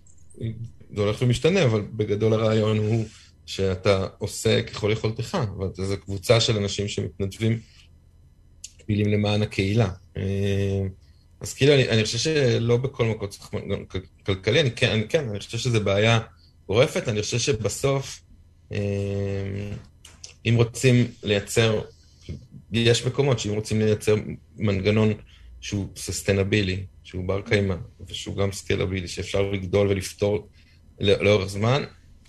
זה הולך ומשתנה, אבל בגדול הרעיון הוא שאתה עושה ככל יכולתך, וזו קבוצה של אנשים שמתנדבים, פעילים למען הקהילה. אז כאילו, אני, אני חושב שלא בכל מקום צריך גם כלכלי, אני כן, אני כן, אני חושב שזו בעיה גורפת, אני חושב שבסוף, אה, אם רוצים לייצר, יש מקומות שאם רוצים לייצר מנגנון שהוא ססטנבילי, שהוא בר קיימא, ושהוא גם סקלבילי, שאפשר לגדול ולפתור לאורך זמן,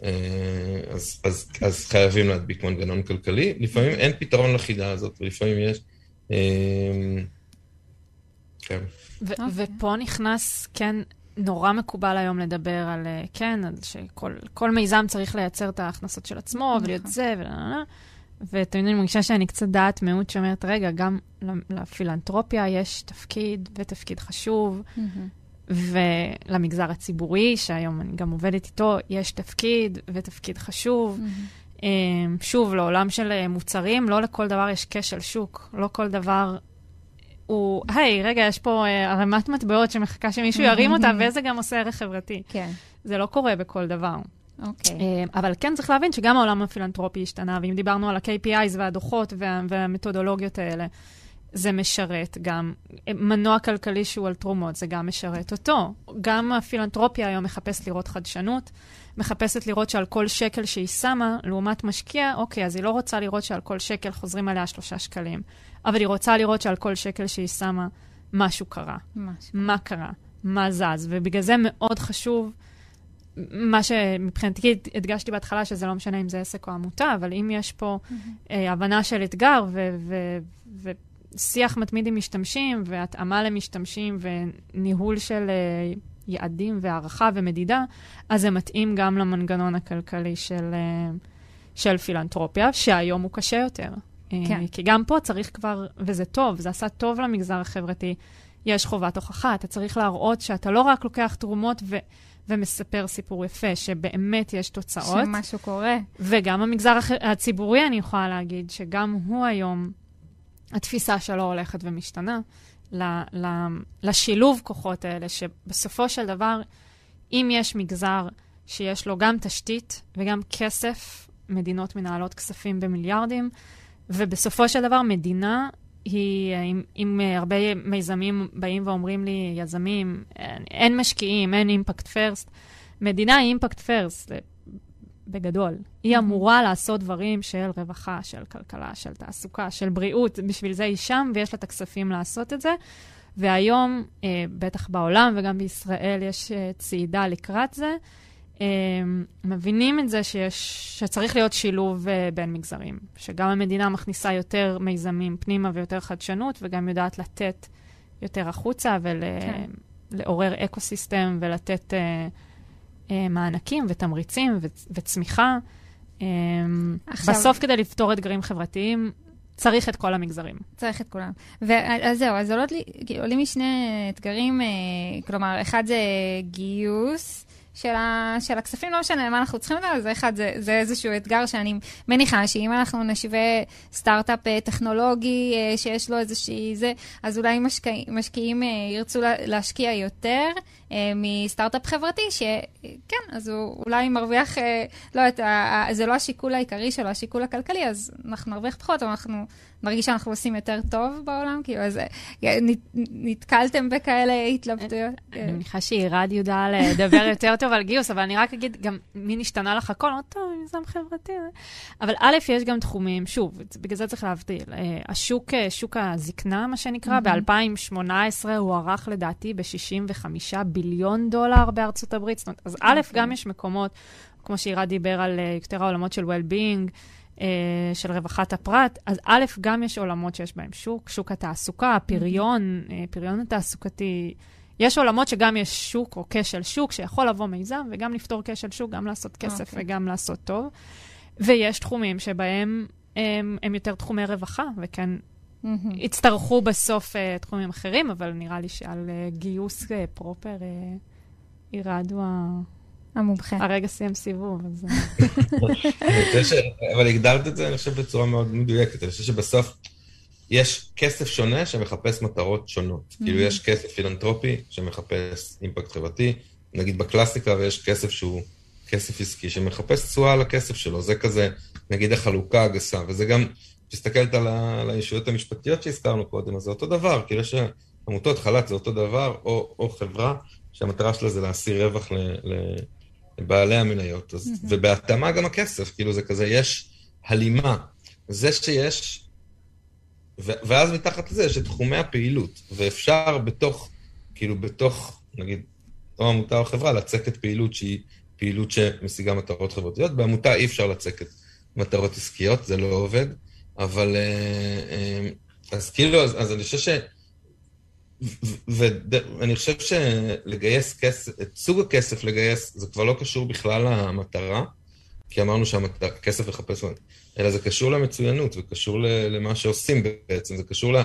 אה, אז, אז, אז חייבים להדביק מנגנון כלכלי. לפעמים אין פתרון לחידה הזאת, ולפעמים יש... אה,
כן. okay. אוקיי. ופה נכנס, כן, נורא מקובל היום לדבר על, אה, כן, על שכל מיזם צריך לייצר את ההכנסות של עצמו, נכון. ולהיות זה, ו... ואתם יודעים, אני מרגישה שאני קצת דעת מיעוט שאומרת, רגע, גם לפילנטרופיה יש תפקיד, ותפקיד חשוב. ולמגזר הציבורי, שהיום אני גם עובדת איתו, יש תפקיד ותפקיד חשוב. Mm-hmm. שוב, לעולם של מוצרים, לא לכל דבר יש כשל שוק, לא כל דבר הוא, היי, רגע, יש פה uh, ערימת מטבעות שמחכה שמישהו ירים אותה, וזה גם עושה ערך חברתי. כן. זה לא קורה בכל דבר. אוקיי. Okay. Uh, אבל כן צריך להבין שגם העולם הפילנטרופי השתנה, ואם דיברנו על ה-KPIs והדוחות וה- והמתודולוגיות האלה, זה משרת גם מנוע כלכלי שהוא על תרומות, זה גם משרת אותו. גם הפילנטרופיה היום מחפשת לראות חדשנות, מחפשת לראות שעל כל שקל שהיא שמה, לעומת משקיע, אוקיי, אז היא לא רוצה לראות שעל כל שקל חוזרים עליה שלושה שקלים. אבל היא רוצה לראות שעל כל שקל שהיא שמה, משהו קרה. משהו. מה קרה? מה זז? ובגלל זה מאוד חשוב, מה שמבחינתי הדגשתי בהתחלה, שזה לא משנה אם זה עסק או עמותה, אבל אם יש פה mm-hmm. אה, הבנה של אתגר ושיח מתמיד עם משתמשים, והתאמה למשתמשים, וניהול של אה, יעדים והערכה ומדידה, אז זה מתאים גם למנגנון הכלכלי של, אה, של פילנטרופיה, שהיום הוא קשה יותר. אה, כן. כי גם פה צריך כבר, וזה טוב, זה עשה טוב למגזר החברתי, יש חובת הוכחה. אתה צריך להראות שאתה לא רק לוקח תרומות ו... ומספר סיפור יפה, שבאמת יש תוצאות.
שמשהו קורה.
וגם המגזר הציבורי, אני יכולה להגיד, שגם הוא היום, התפיסה שלו הולכת ומשתנה. ל, ל, לשילוב כוחות האלה, שבסופו של דבר, אם יש מגזר שיש לו גם תשתית וגם כסף, מדינות מנהלות כספים במיליארדים, ובסופו של דבר, מדינה היא, אם, אם הרבה מיזמים באים ואומרים לי, יזמים, אין, משקיעים, אין אימפקט פרסט, מדינה היא אימפקט פרסט, בגדול. היא אמורה לעשות דברים של רווחה, של כלכלה, של תעסוקה, של בריאות, בשביל זה היא שם, ויש לה את הכספים לעשות את זה. והיום, אה, בטח בעולם וגם בישראל, יש אה, צעידה לקראת זה. אה, מבינים את זה שיש, שצריך להיות שילוב אה, בין מגזרים, שגם המדינה מכניסה יותר מיזמים פנימה ויותר חדשנות, וגם יודעת לתת יותר החוצה ולעורר כן. אקו-סיסטם ולתת אה, מענקים ותמריצים ו- וצמיחה. אה, עכשיו... בסוף, כדי לפתור אתגרים חברתיים, צריך את כל המגזרים.
צריך את כולם. אז זהו, אז עולות לי, עולים לי שני אתגרים, אה, כלומר, אחד זה גיוס. של, ה, של הכספים, לא משנה מה אנחנו צריכים לדעת, זה אחד, זה, זה איזשהו אתגר שאני מניחה שאם אנחנו נשווה סטארט-אפ אה, טכנולוגי אה, שיש לו איזושהי זה, אז אולי משקיע, משקיעים ירצו להשקיע יותר מסטארט-אפ חברתי, שכן, אז הוא אולי מרוויח, לא יודעת, זה לא השיקול העיקרי שלו, השיקול הכלכלי, אז אנחנו נרוויח פחות, אבל אנחנו מרגיש שאנחנו עושים יותר טוב בעולם? כאילו, אז אה, נתקלתם בכאלה התלבטויות?
אני מניחה שעירד יודעה לדבר יותר טוב על גיוס, אבל אני רק אגיד, גם מי נשתנה לך הכל, לא טוב, מיזם חברתי. אבל א', יש גם תחומים, שוב, בגלל זה צריך להבדיל. אה, השוק, אה, שוק הזקנה, מה שנקרא, ב-2018 הוא ערך לדעתי ב-65 ביליון דולר בארצות הברית. זאת אומרת, אז א', אוקיי. גם יש מקומות, כמו שעירד דיבר על יותר העולמות של well-being, אה, של רווחת הפרט, אז א', גם יש עולמות שיש בהם שוק, שוק התעסוקה, הפריון, mm-hmm. פריון התעסוקתי. יש עולמות שגם יש שוק או כשל שוק, שיכול לבוא מיזם וגם לפתור כשל שוק, גם לעשות כסף okay. אוקיי. וגם לעשות טוב. ויש תחומים שבהם הם, הם יותר תחומי רווחה, וכן mm-hmm. יצטרכו בסוף uh, תחומים אחרים, אבל נראה לי שעל uh, גיוס uh, פרופר uh, ירעדו ה...
המומחה.
הרגע סיים סיבוב, אז...
אבל הגדרת את זה, אני חושב, בצורה מאוד מדויקת. אני חושב שבסוף יש כסף שונה שמחפש מטרות שונות. כאילו, יש כסף פילנטרופי שמחפש אימפקט חברתי, נגיד בקלאסיקה, ויש כסף שהוא כסף עסקי שמחפש תשואה על הכסף שלו. זה כזה, נגיד, החלוקה הגסה, וזה גם, כשתסתכלת על הישויות המשפטיות שהזכרנו קודם, אז זה אותו דבר, כאילו יש עמותות חל"ת זה אותו דבר, או, או חברה שהמטרה שלה זה להשיא רווח ל, ל, בעלי המניות, אז, mm-hmm. ובהתאמה גם הכסף, כאילו זה כזה, יש הלימה. זה שיש, ו, ואז מתחת לזה יש את תחומי הפעילות, ואפשר בתוך, כאילו בתוך, נגיד, או עמותה או חברה, לצקת פעילות שהיא פעילות שמשיגה מטרות חברתיות. בעמותה אי אפשר לצקת מטרות עסקיות, זה לא עובד, אבל... אה, אה, אז כאילו, אז, אז אני חושב ש... ואני חושב שלגייס כסף, את סוג הכסף לגייס, זה כבר לא קשור בכלל למטרה, כי אמרנו שהכסף לחפש, אלא זה קשור למצוינות וקשור למה שעושים בעצם, זה קשור ל...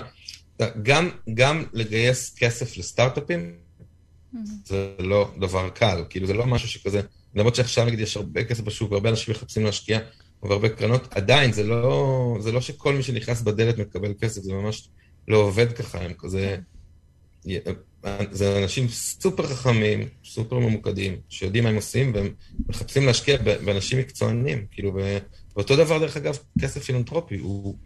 גם, גם לגייס כסף לסטארט-אפים, mm-hmm. זה לא דבר קל, כאילו זה לא משהו שכזה, למרות שעכשיו נגיד יש הרבה כסף בשוק והרבה אנשים מחפשים להשקיע והרבה קרנות, עדיין זה לא, זה לא שכל מי שנכנס בדלת מקבל כסף, זה ממש לא עובד ככה, הם כזה... זה אנשים סופר חכמים, סופר ממוקדים, שיודעים מה הם עושים, והם מחפשים להשקיע באנשים מקצוענים, כאילו, ואותו דבר, דרך אגב, כסף פילנטרופי, הוא,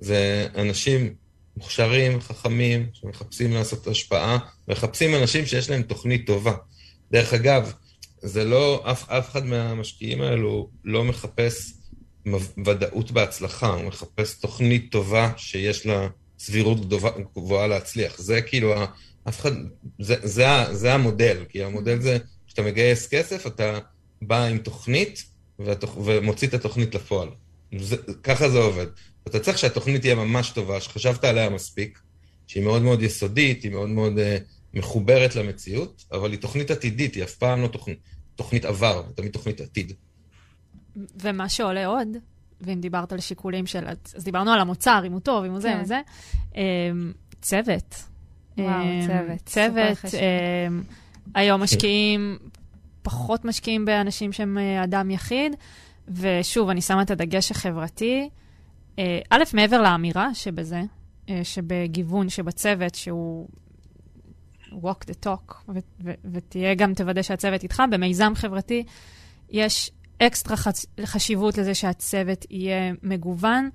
זה אנשים מוכשרים, חכמים, שמחפשים לעשות השפעה, מחפשים אנשים שיש להם תוכנית טובה. דרך אגב, זה לא, אף, אף אחד מהמשקיעים האלו לא מחפש ודאות בהצלחה, הוא מחפש תוכנית טובה שיש לה סבירות גבוהה להצליח. זה כאילו, אף אחד, זה, זה, זה המודל, כי המודל זה, כשאתה מגייס כסף, אתה בא עם תוכנית והתוכ... ומוציא את התוכנית לפועל. זה, ככה זה עובד. אתה צריך שהתוכנית תהיה ממש טובה, שחשבת עליה מספיק, שהיא מאוד מאוד יסודית, היא מאוד מאוד uh, מחוברת למציאות, אבל היא תוכנית עתידית, היא אף פעם לא תוכנית, תוכנית עבר, היא תמיד תוכנית עתיד.
ומה שעולה עוד, ואם דיברת על שיקולים של... אז דיברנו על המוצר, אם הוא טוב, אם הוא זה, כן. וזה. אמ, צוות.
וואו, אמ, צוות.
צוות. אמ, היום משקיעים, פחות משקיעים באנשים שהם אה, אדם יחיד, ושוב, אני שמה את הדגש החברתי. אה, א', מעבר לאמירה שבזה, אה, שבגיוון, שבצוות, שהוא walk the talk, ותהיה גם, תוודא שהצוות איתך, במיזם חברתי יש אקסטרה חשיבות לזה שהצוות יהיה מגוון,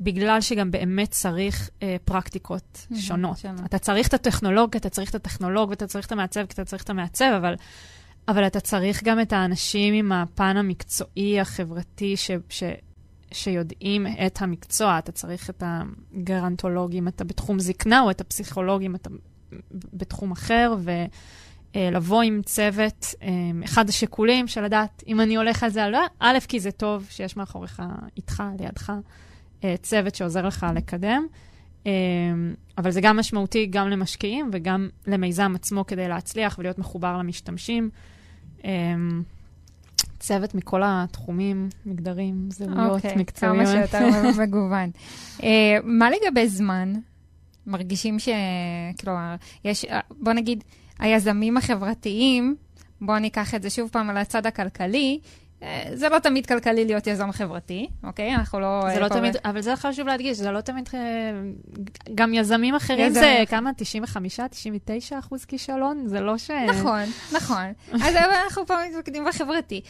בגלל שגם באמת צריך אה, פרקטיקות שונות. שונות. אתה צריך את הטכנולוג, אתה צריך את הטכנולוג, ואתה צריך את המעצב, כי אתה צריך את המעצב, אבל, אבל אתה צריך גם את האנשים עם הפן המקצועי, החברתי, ש, ש, שיודעים את המקצוע. אתה צריך את הגרנטולוגים, אתה בתחום זקנה, או את הפסיכולוגים, אתה בתחום אחר, ולבוא עם צוות, אחד השיקולים של לדעת אם אני הולך על זה לא, א', כי זה טוב שיש מאחוריך, איתך, לידך, צוות שעוזר לך לקדם. אבל זה גם משמעותי גם למשקיעים וגם למיזם עצמו כדי להצליח ולהיות מחובר למשתמשים. צוות מכל התחומים, מגדרים, זהויות, okay, אוקיי, מקצועיות.
כמה שיותר מגוון. uh, מה לגבי זמן? מרגישים ש... כלומר, יש, בוא נגיד, היזמים החברתיים, בואו ניקח את זה שוב פעם על הצד הכלכלי, זה לא תמיד כלכלי להיות יזם חברתי, אוקיי? אנחנו לא...
זה לא תמיד, אבל זה חשוב להדגיש, זה לא תמיד... אה, גם יזמים אחרים זה כמה? 95, 99 אחוז כישלון? זה לא ש...
נכון, נכון. אז אנחנו פה מתמקדים בחברתי.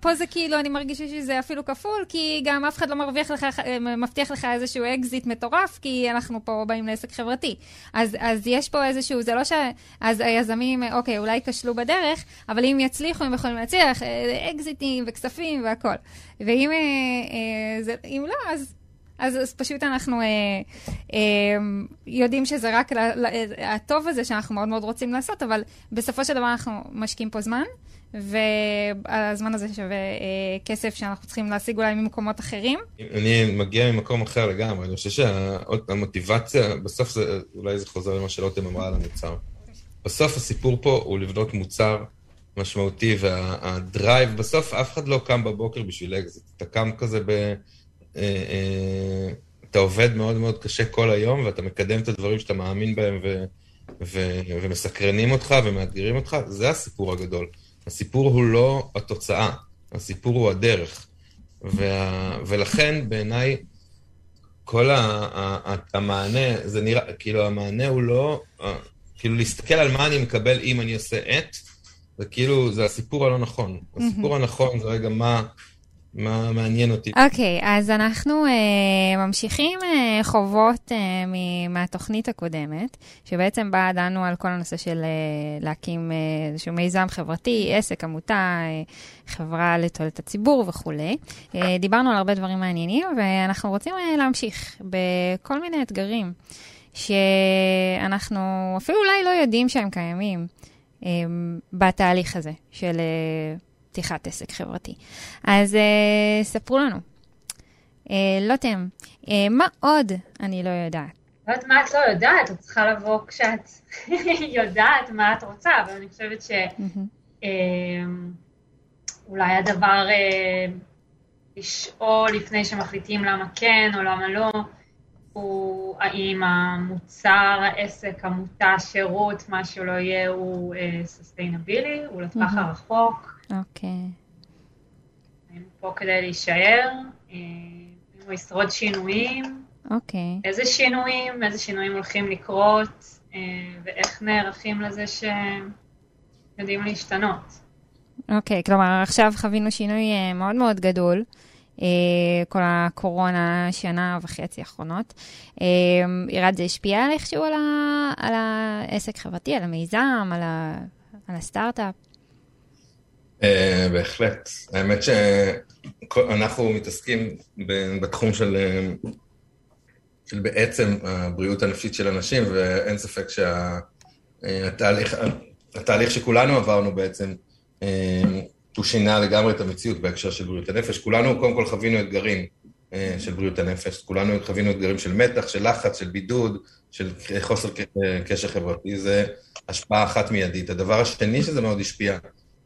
פה זה כאילו, אני מרגישה שזה אפילו כפול, כי גם אף אחד לא מרוויח לך, אה, מבטיח לך איזשהו אקזיט מטורף, כי אנחנו פה באים לעסק חברתי. אז יש פה איזשהו, זה לא ש... אז היזמים, אוקיי, אולי כשלו בדרך, אבל אם יצליחו, הם יכולים להצליח, אקזיטים. מיסים וכספים והכול. ואם אה, אה, זה, לא, אז, אז, אז פשוט אנחנו אה, אה, יודעים שזה רק ל, ל, הטוב הזה שאנחנו מאוד מאוד רוצים לעשות, אבל בסופו של דבר אנחנו משקיעים פה זמן. והזמן הזה שווה אה, כסף שאנחנו צריכים להשיג אולי ממקומות אחרים.
אני מגיע ממקום אחר לגמרי, אני חושב שהמוטיבציה, בסוף זה, אולי זה חוזר למה שלוטם אמרה על המוצר. בסוף הסיפור פה הוא לבנות מוצר משמעותי, וה drive, בסוף אף אחד לא קם בבוקר בשביל אקזיט. אתה קם כזה ב... אה, אה, אתה עובד מאוד מאוד קשה כל היום, ואתה מקדם את הדברים שאתה מאמין בהם ו, ו, ומסקרנים אותך ומאתגרים אותך, זה הסיפור הגדול. הסיפור הוא לא התוצאה, הסיפור הוא הדרך. וה, ולכן בעיניי כל ה, ה, המענה, זה נראה, כאילו המענה הוא לא, כאילו להסתכל על מה אני מקבל אם אני עושה את, זה כאילו, זה הסיפור הלא נכון. הסיפור הנכון זה רגע מה... מה מעניין אותי.
אוקיי, okay, אז אנחנו uh, ממשיכים uh, חובות uh, מהתוכנית הקודמת, שבעצם בה דנו על כל הנושא של uh, להקים uh, איזשהו מיזם חברתי, עסק, עמותה, uh, חברה לתועלת הציבור וכולי. Uh, דיברנו על הרבה דברים מעניינים, ואנחנו רוצים uh, להמשיך בכל מיני אתגרים שאנחנו אפילו אולי לא יודעים שהם קיימים. אמ, בתהליך הזה של אה, פתיחת עסק חברתי. אז אה, ספרו לנו. אה, לוטם, מה עוד אני לא יודעת?
לא יודעת מה את לא יודעת, את צריכה לבוא כשאת יודעת מה את רוצה, אבל אני חושבת שאולי הדבר לשאול לפני שמחליטים למה כן או למה לא, הוא האם המוצר, העסק, עמותה, שירות, מה שלא יהיה, הוא סוסטיינבילי, uh, הוא לטווח. הרחוק.
אוקיי. Okay.
האם הוא פה כדי להישאר, uh, אם הוא ישרוד שינויים.
אוקיי. Okay.
איזה שינויים, איזה שינויים הולכים לקרות, uh, ואיך נערכים לזה שהם יודעים להשתנות.
אוקיי, okay, כלומר, עכשיו חווינו שינוי מאוד מאוד גדול. אה, כל הקורונה, שנה וחצי האחרונות. אה, ירד זה השפיע על איכשהו על, ה, על העסק חברתי, על המיזם, על, ה, על הסטארט-אפ?
אה, בהחלט. האמת שאנחנו מתעסקים בתחום של, של בעצם הבריאות הנפשית של אנשים, ואין ספק שהתהליך התהליך שכולנו עברנו בעצם, הוא שינה לגמרי את המציאות בהקשר של בריאות הנפש. כולנו קודם כל חווינו אתגרים אה, של בריאות הנפש, כולנו חווינו אתגרים של מתח, של לחץ, של בידוד, של חוסר קשר חברתי, זה השפעה אחת מיידית. הדבר השני שזה מאוד השפיע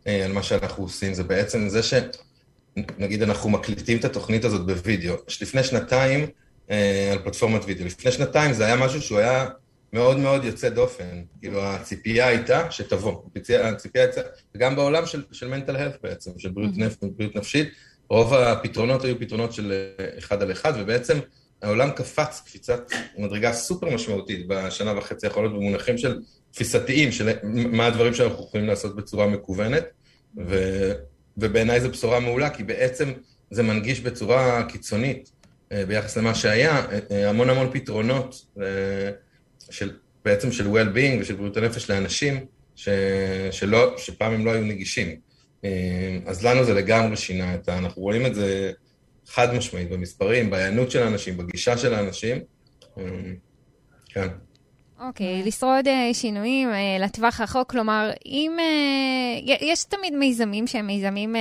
אה, על מה שאנחנו עושים, זה בעצם זה שנגיד אנחנו מקליטים את התוכנית הזאת בווידאו. לפני שנתיים, אה, על פלטפורמת וידאו, לפני שנתיים זה היה משהו שהוא היה מאוד מאוד יוצא דופן. כאילו, הציפייה הייתה שתבוא. הציפייה הייתה, וגם בעולם של, של mental health בעצם, של בריאות, mm-hmm. נפ, בריאות נפשית, רוב הפתרונות היו פתרונות של אה, אחד על אחד, ובעצם העולם קפץ קפיצת מדרגה סופר משמעותית בשנה וחצי האחרונות במונחים של תפיסתיים, של מה הדברים שאנחנו יכולים לעשות בצורה מקוונת, ו, ובעיניי זו בשורה מעולה, כי בעצם זה מנגיש בצורה קיצונית אה, ביחס למה שהיה, אה, המון המון פתרונות. של, בעצם של well-being ושל בריאות הנפש לאנשים ש, שלא, שפעם הם לא היו נגישים. אה, אז לנו זה לגמרי שינה את ה... אנחנו רואים את זה חד משמעית במספרים, בהיענות של האנשים, בגישה של האנשים. אה, כן.
אוקיי, okay, לשרוד uh, שינויים uh, לטווח רחוק, כלומר, אם... Uh, יש תמיד מיזמים שהם מיזמים uh,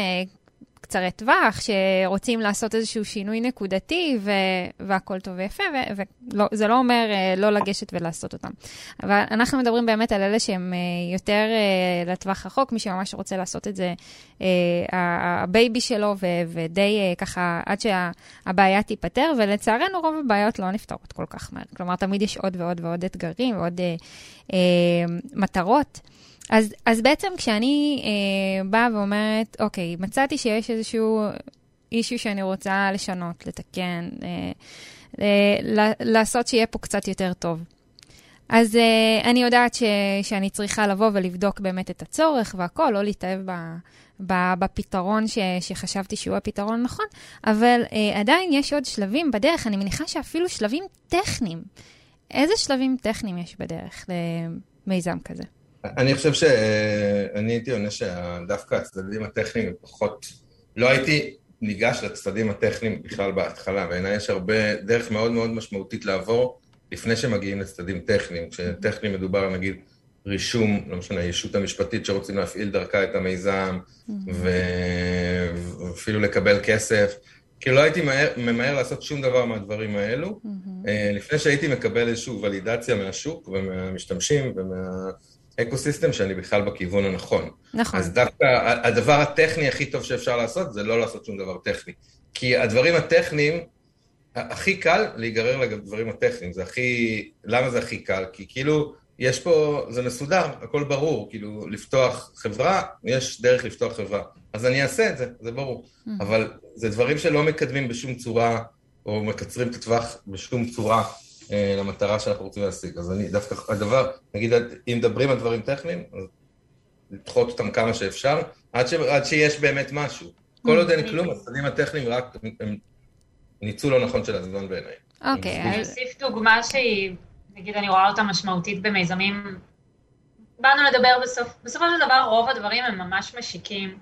קצרי טווח, שרוצים לעשות איזשהו שינוי נקודתי, ו- והכול טוב ויפה, וזה לא אומר uh, לא לגשת ולעשות אותם. אבל אנחנו מדברים באמת על אלה שהם אה, יותר אה, לטווח רחוק, מי שממש רוצה לעשות את זה, ה baby שלו, ו- ודי ככה, עד שהבעיה תיפתר, ולצערנו רוב הבעיות לא נפתרות כל כך מהר. כלומר, תמיד יש עוד ועוד ועוד אתגרים ועוד מטרות. אז, אז בעצם כשאני אה, באה ואומרת, אוקיי, מצאתי שיש איזשהו issue שאני רוצה לשנות, לתקן, אה, אה, לעשות שיהיה פה קצת יותר טוב. אז אה, אני יודעת ש, שאני צריכה לבוא ולבדוק באמת את הצורך והכול, לא להתאהב ב, ב, בפתרון ש, שחשבתי שהוא הפתרון הנכון, אבל אה, עדיין יש עוד שלבים בדרך, אני מניחה שאפילו שלבים טכניים. איזה שלבים טכניים יש בדרך למיזם כזה?
אני חושב שאני הייתי עונה שדווקא הצדדים הטכניים הם פחות... לא הייתי ניגש לצדדים הטכניים בכלל בהתחלה, בעיניי יש הרבה, דרך מאוד מאוד משמעותית לעבור לפני שמגיעים לצדדים טכניים. כשטכני מדובר נגיד רישום, לא משנה, הישות המשפטית שרוצים להפעיל דרכה את המיזם, ואפילו לקבל כסף. כאילו לא הייתי ממהר לעשות שום דבר מהדברים האלו, לפני שהייתי מקבל איזושהי ולידציה מהשוק ומהמשתמשים ומה... אקו-סיסטם שאני בכלל בכיוון הנכון.
נכון.
אז דווקא הדבר הטכני הכי טוב שאפשר לעשות זה לא לעשות שום דבר טכני. כי הדברים הטכניים, הכי קל להיגרר לדברים הטכניים, זה הכי... למה זה הכי קל? כי כאילו, יש פה, זה מסודר, הכל ברור, כאילו, לפתוח חברה, יש דרך לפתוח חברה. אז אני אעשה את זה, זה ברור. Mm. אבל זה דברים שלא מקדמים בשום צורה, או מקצרים את הטווח בשום צורה. אה, למטרה שאנחנו רוצים להשיג. אז אני דווקא, הדבר, נגיד, אם מדברים על דברים טכניים, אז לדחות אותם כמה שאפשר, עד, ש, עד שיש באמת משהו. כל עוד אין כלום, הצדדים הטכניים רק הם ניצול לא נכון של הזמן בעיניי.
אוקיי.
אני אוסיף דוגמה שהיא, נגיד, אני רואה אותה משמעותית במיזמים. באנו לדבר בסוף, בסופו של דבר רוב הדברים הם ממש משיקים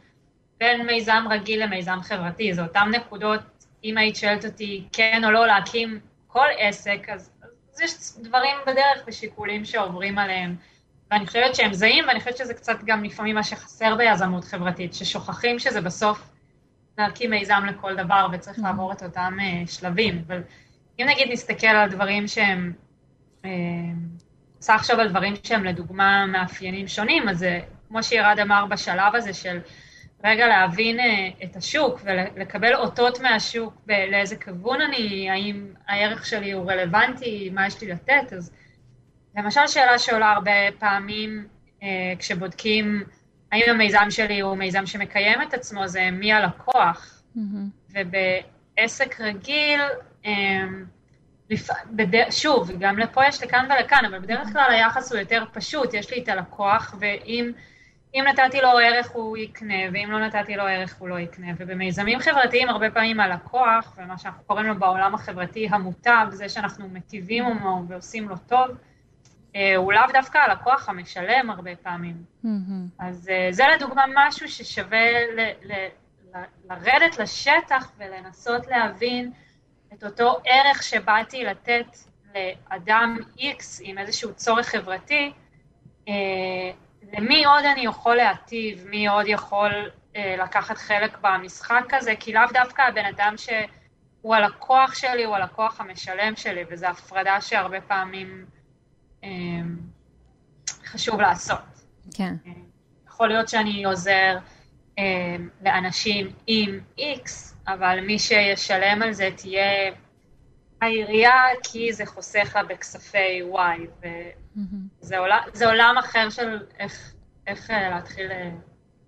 בין מיזם רגיל למיזם חברתי. זה אותן נקודות, אם היית שואלת אותי כן או לא להקים כל עסק, אז יש דברים בדרך ושיקולים שעוברים עליהם. ואני חושבת שהם זהים, ואני חושבת שזה קצת גם לפעמים מה שחסר ביזמות חברתית, ששוכחים שזה בסוף להקים מיזם לכל דבר וצריך mm-hmm. לעבור את אותם uh, שלבים. אבל אם נגיד נסתכל על דברים שהם, uh, לחשוב על דברים שהם לדוגמה מאפיינים שונים, אז uh, כמו שירד אמר בשלב הזה של רגע להבין אה, את השוק ולקבל אותות מהשוק לאיזה כיוון אני, האם הערך שלי הוא רלוונטי, מה יש לי לתת, אז למשל שאלה שעולה הרבה פעמים אה, כשבודקים האם המיזם שלי הוא מיזם שמקיים את עצמו, זה מי הלקוח. Mm-hmm. ובעסק רגיל, אה, שוב, גם לפה יש לכאן ולכאן, אבל בדרך כלל היחס הוא יותר פשוט, יש לי את הלקוח, ואם אם נתתי לו ערך הוא יקנה, ואם לא נתתי לו ערך הוא לא יקנה. ובמיזמים חברתיים הרבה פעמים הלקוח, ומה שאנחנו קוראים לו בעולם החברתי המוטב, זה שאנחנו מטיבים עמו ועושים לו טוב, אה, הוא לאו דווקא הלקוח המשלם הרבה פעמים. Mm-hmm. אז אה, זה לדוגמה משהו ששווה ל- ל- ל- לרדת לשטח ולנסות להבין את אותו ערך שבאתי לתת לאדם X עם איזשהו צורך חברתי, אה, למי עוד אני יכול להטיב, מי עוד יכול אה, לקחת חלק במשחק הזה, כי לאו דווקא הבן אדם שהוא הלקוח שלי, הוא הלקוח המשלם שלי, וזו הפרדה שהרבה פעמים אה, חשוב לעשות.
כן.
אה, יכול להיות שאני עוזר אה, לאנשים עם X, אבל מי שישלם על זה תהיה העירייה, כי זה חוסך לה בכספי Y, וזה עולם, עולם אחר של איך, איך אה, להתחיל אה,